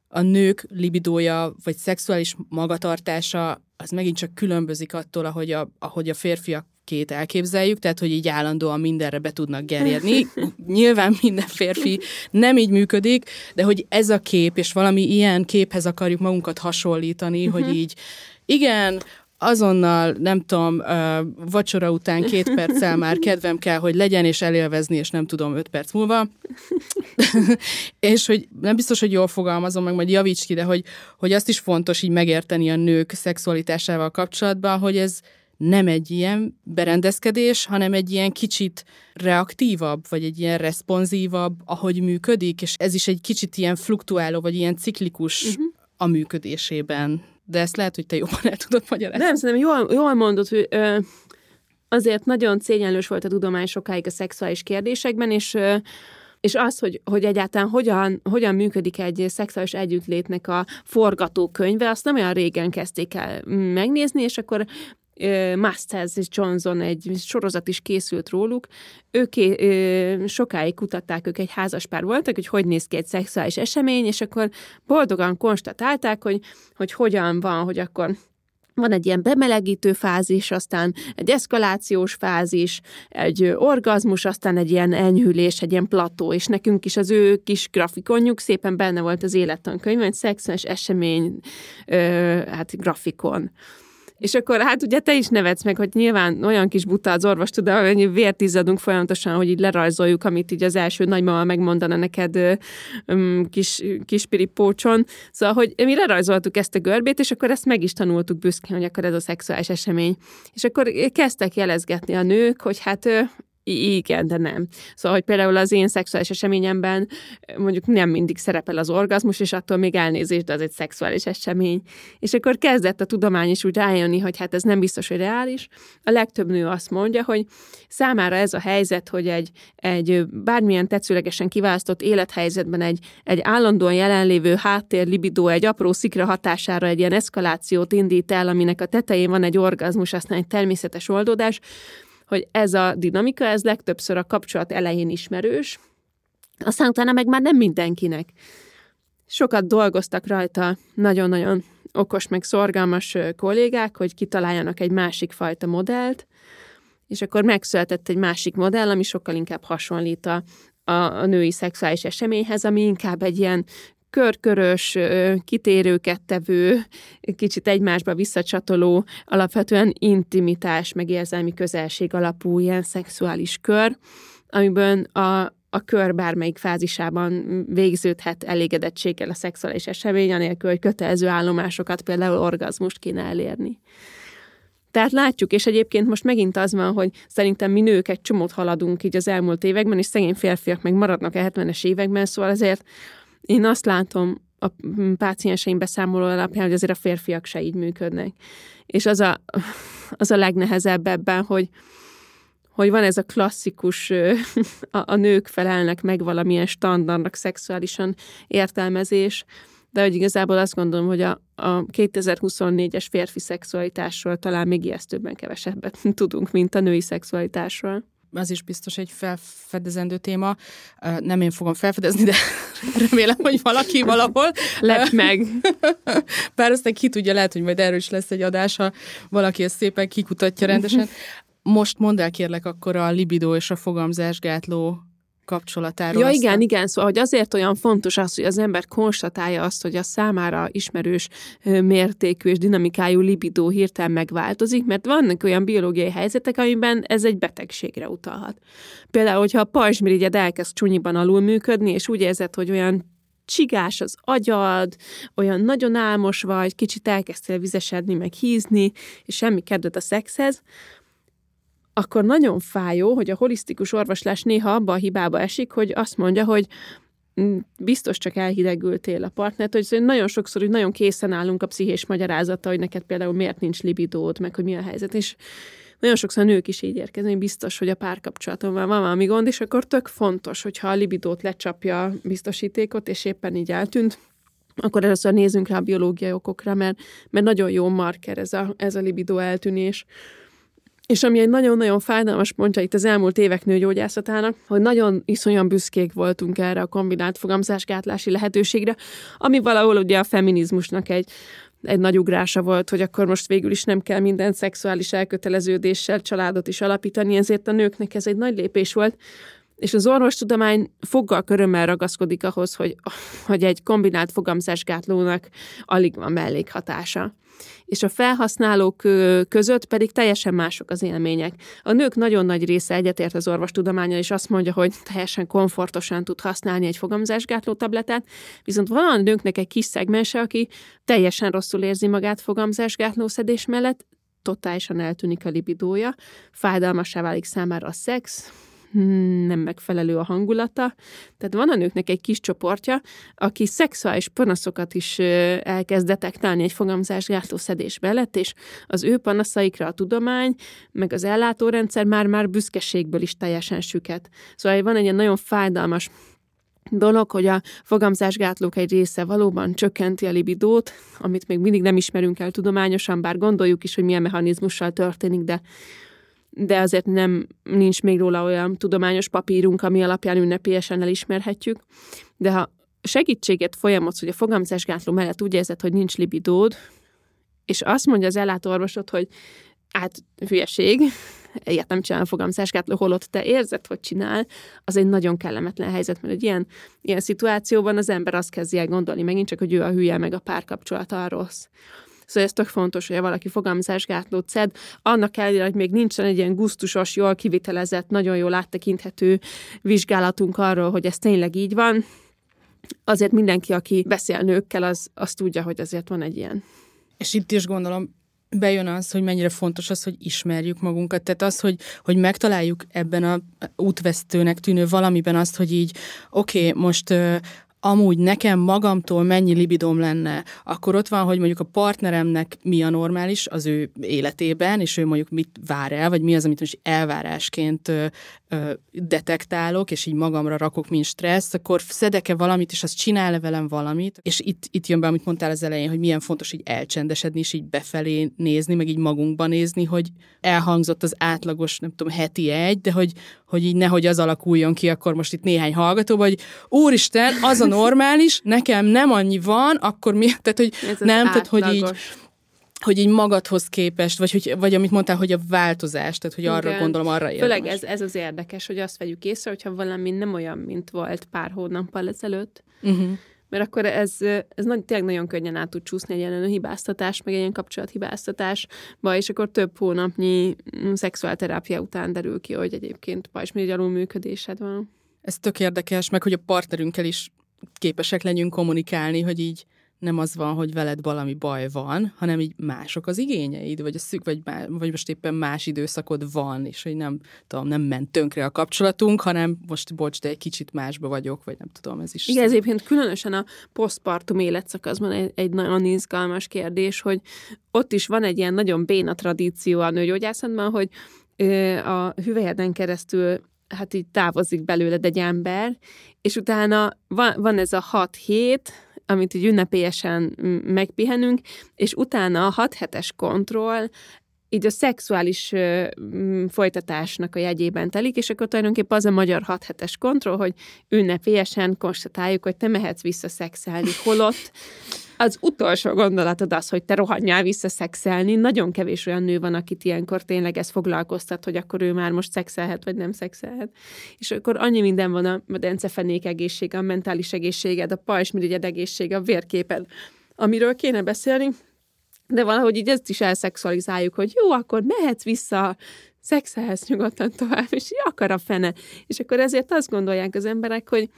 a nők libidója, vagy szexuális magatartása, az megint csak különbözik attól, ahogy a, ahogy a férfiak két elképzeljük, tehát hogy így állandóan mindenre be tudnak gerjedni. Nyilván minden férfi nem így működik, de hogy ez a kép, és valami ilyen képhez akarjuk magunkat hasonlítani, uh-huh. hogy így igen, azonnal, nem tudom, vacsora után két perccel már kedvem kell, hogy legyen, és elélvezni, és nem tudom, öt perc múlva. *laughs* és hogy nem biztos, hogy jól fogalmazom, meg majd javíts ki, de hogy, hogy azt is fontos így megérteni a nők szexualitásával kapcsolatban, hogy ez nem egy ilyen berendezkedés, hanem egy ilyen kicsit reaktívabb, vagy egy ilyen responsívabb, ahogy működik, és ez is egy kicsit ilyen fluktuáló, vagy ilyen ciklikus uh-huh. a működésében. De ezt lehet, hogy te jobban el tudod magyarázni. Nem, szerintem jól, jól mondod, hogy ö, azért nagyon szégyenlős volt a tudomány sokáig a szexuális kérdésekben, és ö, és az, hogy, hogy egyáltalán hogyan, hogyan működik egy szexuális együttlétnek a forgatókönyve, azt nem olyan régen kezdték el megnézni, és akkor Masters és Johnson egy sorozat is készült róluk. Ők sokáig kutatták, ők egy házaspár voltak, hogy hogy néz ki egy szexuális esemény, és akkor boldogan konstatálták, hogy, hogy hogyan van, hogy akkor van egy ilyen bemelegítő fázis, aztán egy eszkalációs fázis, egy orgazmus, aztán egy ilyen enyhülés, egy ilyen plató, és nekünk is az ő kis grafikonjuk szépen benne volt az élettankönyvben, egy szexuális esemény, ö, hát grafikon. És akkor hát ugye te is nevetsz meg, hogy nyilván olyan kis buta az orvos tud, hogy vért izzadunk folyamatosan, hogy így lerajzoljuk, amit így az első nagymama megmondana neked um, kis, kispiri pócson. Szóval, hogy mi lerajzoltuk ezt a görbét, és akkor ezt meg is tanultuk büszkén, hogy akkor ez a szexuális esemény. És akkor kezdtek jelezgetni a nők, hogy hát igen, de nem. Szóval, hogy például az én szexuális eseményemben mondjuk nem mindig szerepel az orgazmus, és attól még elnézést, de az egy szexuális esemény. És akkor kezdett a tudomány is úgy rájönni, hogy hát ez nem biztos, hogy reális. A legtöbb nő azt mondja, hogy számára ez a helyzet, hogy egy, egy bármilyen tetszőlegesen kiválasztott élethelyzetben egy, egy állandóan jelenlévő háttér libidó egy apró szikra hatására egy ilyen eszkalációt indít el, aminek a tetején van egy orgazmus, aztán egy természetes oldódás, hogy ez a dinamika, ez legtöbbször a kapcsolat elején ismerős, aztán utána meg már nem mindenkinek. Sokat dolgoztak rajta nagyon-nagyon okos, meg szorgalmas kollégák, hogy kitaláljanak egy másik fajta modellt, és akkor megszületett egy másik modell, ami sokkal inkább hasonlít a, a, női szexuális eseményhez, ami inkább egy ilyen körkörös, kitérőket tevő, kicsit egymásba visszacsatoló, alapvetően intimitás, meg érzelmi közelség alapú ilyen szexuális kör, amiben a, a kör bármelyik fázisában végződhet elégedettséggel a szexuális esemény, anélkül, hogy kötelező állomásokat, például orgazmust kéne elérni. Tehát látjuk, és egyébként most megint az van, hogy szerintem mi nők egy csomót haladunk így az elmúlt években, és szegény férfiak meg maradnak a 70-es években, szóval azért én azt látom a pácienseim beszámoló alapján, hogy azért a férfiak se így működnek. És az a, az a legnehezebb ebben, hogy, hogy van ez a klasszikus, *laughs* a, a nők felelnek meg valamilyen standardnak szexuálisan értelmezés, de hogy igazából azt gondolom, hogy a, a 2024-es férfi szexualitásról talán még ijesztőbben kevesebbet *laughs* tudunk, mint a női szexualitásról az is biztos egy felfedezendő téma. Nem én fogom felfedezni, de *laughs* remélem, hogy valaki valahol. Lett meg. *laughs* Bár aztán ki tudja, lehet, hogy majd erről is lesz egy adás, ha valaki ezt szépen kikutatja rendesen. *laughs* Most mondd el kérlek akkor a libido és a fogamzásgátló kapcsolatáról. Ja, igen, aztán... igen, szóval hogy azért olyan fontos az, hogy az ember konstatálja azt, hogy a számára ismerős mértékű és dinamikájú libidó hirtelen megváltozik, mert vannak olyan biológiai helyzetek, amiben ez egy betegségre utalhat. Például, hogyha a pajzsmirigyed elkezd csúnyiban alul működni, és úgy érzed, hogy olyan csigás az agyad, olyan nagyon álmos vagy, kicsit elkezdtél vizesedni, meg hízni, és semmi kedved a szexhez, akkor nagyon fájó, hogy a holisztikus orvoslás néha abba a hibába esik, hogy azt mondja, hogy mm, biztos csak elhidegültél a partnert, hogy nagyon sokszor hogy nagyon készen állunk a pszichés magyarázata, hogy neked például miért nincs libidód, meg hogy mi a helyzet, és nagyon sokszor nők is így érkeznek, biztos, hogy a párkapcsolaton van valami gond, és akkor tök fontos, hogyha a libidót lecsapja a biztosítékot, és éppen így eltűnt, akkor először nézzünk rá a biológiai okokra, mert, mert nagyon jó marker ez a, ez a libidó eltűnés. És ami egy nagyon-nagyon fájdalmas pontja itt az elmúlt évek nőgyógyászatának, hogy nagyon iszonyan büszkék voltunk erre a kombinált fogamzásgátlási lehetőségre, ami valahol ugye a feminizmusnak egy, egy nagy ugrása volt, hogy akkor most végül is nem kell minden szexuális elköteleződéssel családot is alapítani, ezért a nőknek ez egy nagy lépés volt, és az orvostudomány foggal körömmel ragaszkodik ahhoz, hogy, hogy egy kombinált fogamzásgátlónak alig van mellékhatása. És a felhasználók között pedig teljesen mások az élmények. A nők nagyon nagy része egyetért az orvostudományal, és azt mondja, hogy teljesen komfortosan tud használni egy fogamzásgátló tabletát, viszont van a nőknek egy kis szegmense, aki teljesen rosszul érzi magát fogamzásgátló szedés mellett, totálisan eltűnik a libidója, fájdalmassá válik számára a szex, nem megfelelő a hangulata. Tehát van a nőknek egy kis csoportja, aki szexuális panaszokat is elkezd detektálni egy fogamzásgátló szedés mellett, és az ő panaszaikra a tudomány, meg az ellátórendszer már-már büszkeségből is teljesen süket. Szóval van egy ilyen nagyon fájdalmas dolog, hogy a fogamzásgátlók egy része valóban csökkenti a libidót, amit még mindig nem ismerünk el tudományosan, bár gondoljuk is, hogy milyen mechanizmussal történik, de de azért nem nincs még róla olyan tudományos papírunk, ami alapján ünnepélyesen elismerhetjük. De ha segítséget folyamodsz, hogy a fogamzásgátló mellett úgy érzed, hogy nincs libidód, és azt mondja az ellátóorvosod, hogy hát hülyeség, ilyet nem csinál a fogamzásgátló, holott te érzed, hogy csinál, az egy nagyon kellemetlen helyzet, mert egy ilyen, ilyen szituációban az ember azt kezdi el gondolni megint csak, hogy ő a hülye, meg a párkapcsolata a rossz. Szóval ez tök fontos, hogy valaki fogalmazásgátlót szed, annak ellenére, hogy még nincsen egy ilyen gusztusos, jól kivitelezett, nagyon jól áttekinthető vizsgálatunk arról, hogy ez tényleg így van, azért mindenki, aki beszél nőkkel, az, az tudja, hogy azért van egy ilyen. És itt is gondolom, bejön az, hogy mennyire fontos az, hogy ismerjük magunkat. Tehát az, hogy, hogy megtaláljuk ebben a útvesztőnek tűnő valamiben azt, hogy így, oké, okay, most amúgy nekem magamtól mennyi libidom lenne, akkor ott van, hogy mondjuk a partneremnek mi a normális az ő életében, és ő mondjuk mit vár el, vagy mi az, amit most elvárásként detektálok, és így magamra rakok, mint stressz, akkor szedek-e valamit, és az csinál-e velem valamit, és itt, itt jön be, amit mondtál az elején, hogy milyen fontos így elcsendesedni, és így befelé nézni, meg így magunkba nézni, hogy elhangzott az átlagos, nem tudom, heti egy, de hogy, hogy így nehogy az alakuljon ki, akkor most itt néhány hallgató, vagy úristen, az a normális, nekem nem annyi van, akkor mi, *laughs* tehát hogy Ez nem, tehát hogy így, hogy így magadhoz képest, vagy, hogy, vagy amit mondtál, hogy a változás, tehát hogy arra Igen. gondolom, arra érdemes. Főleg ez, ez az érdekes, hogy azt vegyük észre, hogyha valami nem olyan, mint volt pár hónappal ezelőtt, uh-huh. mert akkor ez, ez nagy, tényleg nagyon könnyen át tud csúszni egy ilyen hibáztatás, meg egy ilyen kapcsolathibáztatásba, és akkor több hónapnyi mm, szexuálterápia után derül ki, hogy egyébként pajzsmirigy működésed van. Ez tök érdekes, meg hogy a partnerünkkel is képesek legyünk kommunikálni, hogy így nem az van, hogy veled valami baj van, hanem így mások az igényeid, vagy, a szük, vagy, vagy most éppen más időszakod van, és hogy nem, tudom, nem ment tönkre a kapcsolatunk, hanem most bocs, de egy kicsit másba vagyok, vagy nem tudom, ez is. Igen, ez egyébként különösen a posztpartum életszakaszban egy, egy nagyon izgalmas kérdés, hogy ott is van egy ilyen nagyon béna tradíció a nőgyógyászatban, hogy a hüvelyeden keresztül hát így távozik belőled egy ember, és utána van, van ez a hat hét, amit így ünnepélyesen megpihenünk, és utána a hat hetes kontroll így a szexuális folytatásnak a jegyében telik, és akkor tulajdonképpen az a magyar hat hetes kontroll, hogy ünnepélyesen konstatáljuk, hogy te mehetsz vissza szexelni, holott az utolsó gondolatod az, hogy te rohanjál vissza szexelni. Nagyon kevés olyan nő van, akit ilyenkor tényleg ez foglalkoztat, hogy akkor ő már most szexelhet, vagy nem szexelhet. És akkor annyi minden van a medencefenék egészsége, a mentális egészséged, a pajsmirigyed egészsége, a vérképed, amiről kéne beszélni, de valahogy így ezt is elszexualizáljuk, hogy jó, akkor mehetsz vissza, szexelhetsz nyugodtan tovább, és akar a fene. És akkor ezért azt gondolják az emberek, hogy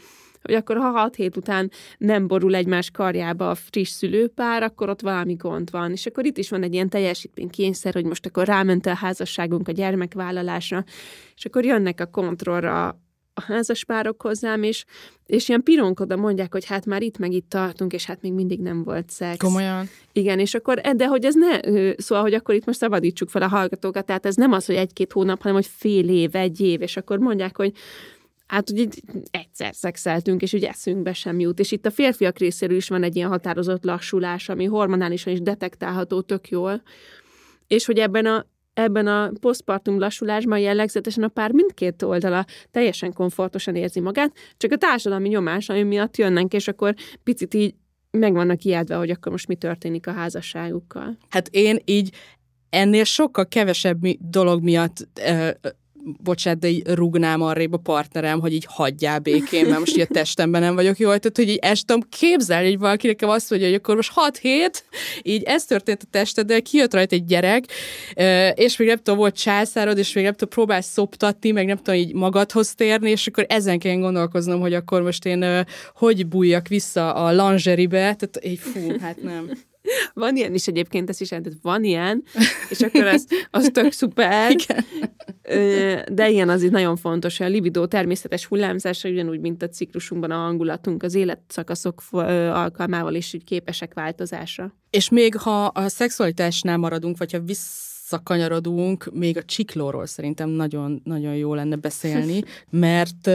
hogy akkor ha hat hét után nem borul egymás karjába a friss szülőpár, akkor ott valami gond van. És akkor itt is van egy ilyen teljesítménykényszer, hogy most akkor ráment a házasságunk a gyermekvállalásra, és akkor jönnek a kontrollra a házas párok hozzám, és, és ilyen pironkoda mondják, hogy hát már itt meg itt tartunk, és hát még mindig nem volt szex. Komolyan? Igen, és akkor, de hogy ez ne, szóval, hogy akkor itt most szabadítsuk fel a hallgatókat, tehát ez nem az, hogy egy-két hónap, hanem hogy fél év, egy év, és akkor mondják, hogy hát ugye egyszer szexeltünk, és ugye eszünkbe sem jut. És itt a férfiak részéről is van egy ilyen határozott lassulás, ami hormonálisan is detektálható tök jól, és hogy ebben a ebben a posztpartum lassulásban jellegzetesen a pár mindkét oldala teljesen komfortosan érzi magát, csak a társadalmi nyomás, ami miatt jönnek, és akkor picit így meg vannak ijedve, hogy akkor most mi történik a házasságukkal. Hát én így ennél sokkal kevesebb dolog miatt bocsánat, de így rugnám arrébb a partnerem, hogy így hagyjál békén, mert most így a testemben nem vagyok jól, tehát hogy így tudom képzelni, hogy valaki nekem azt mondja, hogy akkor most 6 hét, így ez történt a testeddel, kijött rajta egy gyerek, és még nem tudom, volt császárod, és még nem tudom, próbálsz szoptatni, meg nem tudom, így magadhoz térni, és akkor ezen kell gondolkoznom, hogy akkor most én hogy bújjak vissza a lingeribe, tehát így fú, hát nem. *laughs* Van ilyen is egyébként, ez is jelent, van ilyen, és akkor az, az tök szuper. *laughs* Igen. De ilyen az itt nagyon fontos, hogy a libido természetes hullámzása, ugyanúgy, mint a ciklusunkban a hangulatunk, az életszakaszok alkalmával is úgy képesek változásra. És még ha a szexualitásnál maradunk, vagy ha visszakanyarodunk, még a csiklóról szerintem nagyon, nagyon jó lenne beszélni, *laughs* mert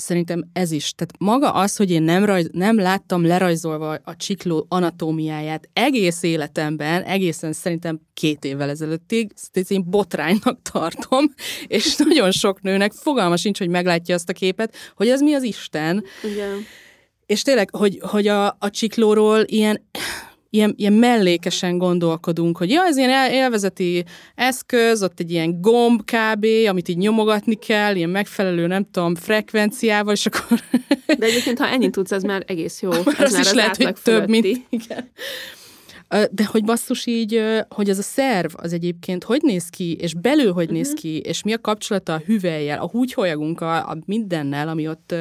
szerintem ez is. Tehát maga az, hogy én nem, rajz, nem láttam lerajzolva a csikló anatómiáját egész életemben, egészen szerintem két évvel ezelőttig, ezt én botránynak *laughs* tartom, és nagyon sok nőnek fogalma sincs, hogy meglátja azt a képet, hogy ez mi az Isten. Igen. És tényleg, hogy, hogy a, a csiklóról ilyen ilyen, ilyen mellékesen gondolkodunk, hogy ja, ez ilyen élvezeti eszköz, ott egy ilyen gomb kb., amit így nyomogatni kell, ilyen megfelelő, nem tudom, frekvenciával, és akkor... De egyébként, ha ennyit tudsz, ez már egész jó. *laughs* Már ez az is az lehet, hogy több, mint... Igen. De hogy basszus így, hogy ez a szerv az egyébként hogy néz ki, és belül hogy uh-huh. néz ki, és mi a kapcsolata a hüvelyel, a húgyholyagunk, a mindennel, ami ott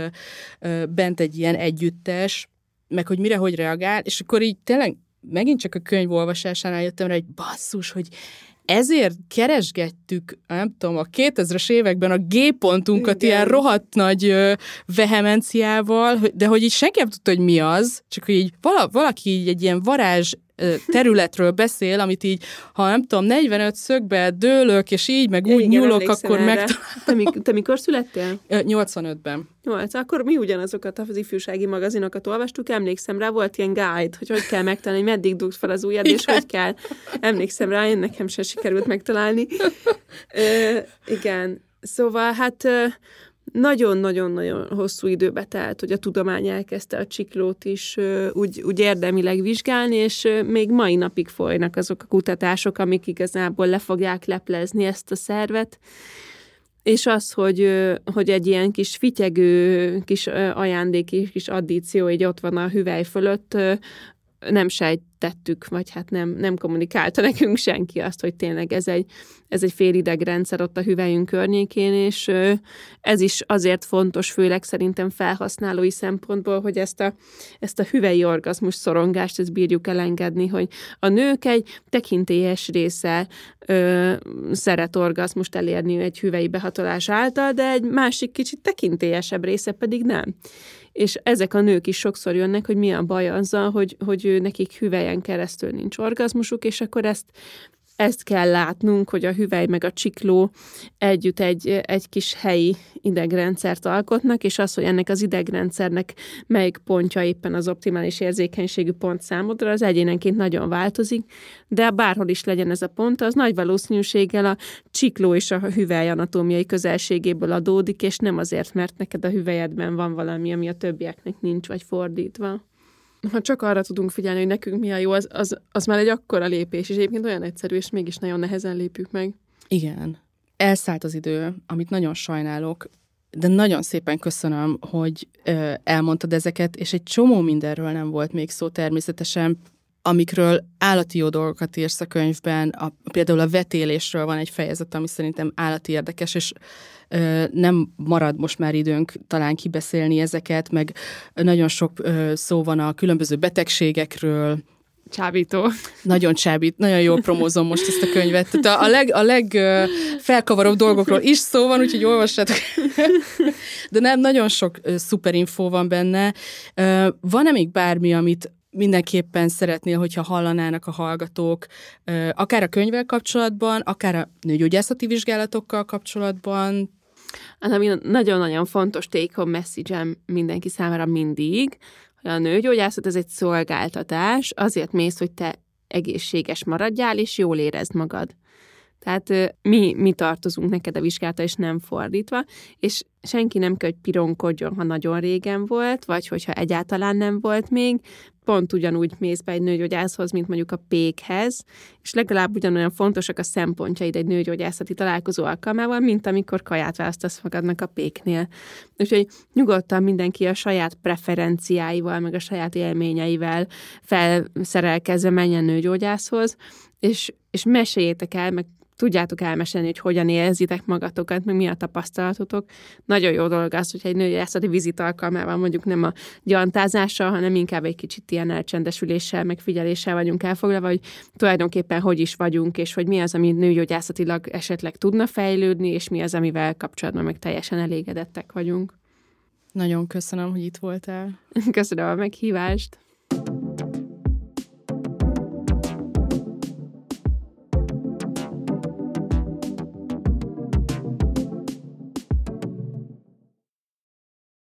bent egy ilyen együttes, meg hogy mire hogy reagál, és akkor így tényleg megint csak a könyv olvasásánál jöttem rá, hogy basszus, hogy ezért keresgettük, nem tudom, a 2000-es években a G-pontunkat Igen. ilyen rohadt nagy ö, vehemenciával, de hogy így senki nem tudta, hogy mi az, csak hogy így vala, valaki így egy ilyen varázs területről beszél, amit így, ha nem tudom, 45 szögbe dőlök, és így, meg úgy Igen, nyúlok, akkor meg... Te, mi, te mikor születtél? 85-ben. 8, akkor mi ugyanazokat az ifjúsági magazinokat olvastuk, emlékszem rá, volt ilyen guide, hogy hogy kell megtalálni, hogy meddig dugsz fel az ujjad, igen. és hogy kell. Emlékszem rá, én nekem sem sikerült megtalálni. Ö, igen, szóval hát nagyon-nagyon-nagyon hosszú időbe telt, hogy a tudomány elkezdte a csiklót is úgy, úgy érdemileg vizsgálni, és még mai napig folynak azok a kutatások, amik igazából le fogják leplezni ezt a szervet, és az, hogy, hogy egy ilyen kis fityegő, kis ajándék, kis addíció így ott van a hüvely fölött, nem sejtettük, vagy hát nem, nem kommunikálta *laughs* nekünk senki azt, hogy tényleg ez egy, ez egy félidegrendszer ott a hüvelyünk környékén, és ez is azért fontos, főleg szerintem felhasználói szempontból, hogy ezt a, ezt a hüvelyi orgazmus szorongást, ezt bírjuk elengedni, hogy a nők egy tekintélyes része ö, szeret orgazmust elérni egy hüvelyi behatolás által, de egy másik kicsit tekintélyesebb része pedig nem és ezek a nők is sokszor jönnek, hogy mi a baj azzal, hogy, hogy nekik hüvelyen keresztül nincs orgazmusuk, és akkor ezt ezt kell látnunk, hogy a hüvely meg a csikló együtt egy, egy kis helyi idegrendszert alkotnak, és az, hogy ennek az idegrendszernek melyik pontja éppen az optimális érzékenységű pont számodra, az egyénenként nagyon változik, de bárhol is legyen ez a pont, az nagy valószínűséggel a csikló és a hüvely anatómiai közelségéből adódik, és nem azért, mert neked a hüvelyedben van valami, ami a többieknek nincs, vagy fordítva ha csak arra tudunk figyelni, hogy nekünk mi a jó, az, az, az már egy akkora lépés, és egyébként olyan egyszerű, és mégis nagyon nehezen lépjük meg. Igen. Elszállt az idő, amit nagyon sajnálok, de nagyon szépen köszönöm, hogy elmondtad ezeket, és egy csomó mindenről nem volt még szó természetesen, amikről állati jó dolgokat írsz a könyvben, a, például a vetélésről van egy fejezet, ami szerintem állati érdekes, és ö, nem marad most már időnk talán kibeszélni ezeket, meg nagyon sok ö, szó van a különböző betegségekről, Csábító. Nagyon csábít, nagyon jól promózom most ezt a könyvet. Tehát a, leg, a leg felkavaróbb dolgokról is szó van, úgyhogy olvassátok. De nem, nagyon sok szuper infó van benne. Van-e még bármi, amit mindenképpen szeretnél, hogyha hallanának a hallgatók, akár a könyvvel kapcsolatban, akár a nőgyógyászati vizsgálatokkal kapcsolatban, ami nagyon-nagyon fontos take-home message mindenki számára mindig, hogy a nőgyógyászat ez egy szolgáltatás, azért mész, hogy te egészséges maradjál, és jól érezd magad. Tehát mi, mi tartozunk neked a vizsgálata, és nem fordítva, és senki nem kell, hogy pironkodjon, ha nagyon régen volt, vagy hogyha egyáltalán nem volt még, pont ugyanúgy mész be egy nőgyógyászhoz, mint mondjuk a pékhez, és legalább ugyanolyan fontosak a szempontjaid egy nőgyógyászati találkozó alkalmával, mint amikor kaját választasz magadnak a péknél. Úgyhogy nyugodtan mindenki a saját preferenciáival, meg a saját élményeivel felszerelkezve menjen nőgyógyászhoz, és, és meséljétek el, meg tudjátok elmesélni, hogy hogyan érzitek magatokat, meg mi a tapasztalatotok. Nagyon jó dolog az, hogyha egy nőgyászati vizit alkalmával mondjuk nem a gyantázással, hanem inkább egy kicsit ilyen elcsendesüléssel, meg figyeléssel vagyunk elfoglalva, hogy tulajdonképpen hogy is vagyunk, és hogy mi az, ami nőgyógyászatilag esetleg tudna fejlődni, és mi az, amivel kapcsolatban meg teljesen elégedettek vagyunk. Nagyon köszönöm, hogy itt voltál. Köszönöm a meghívást.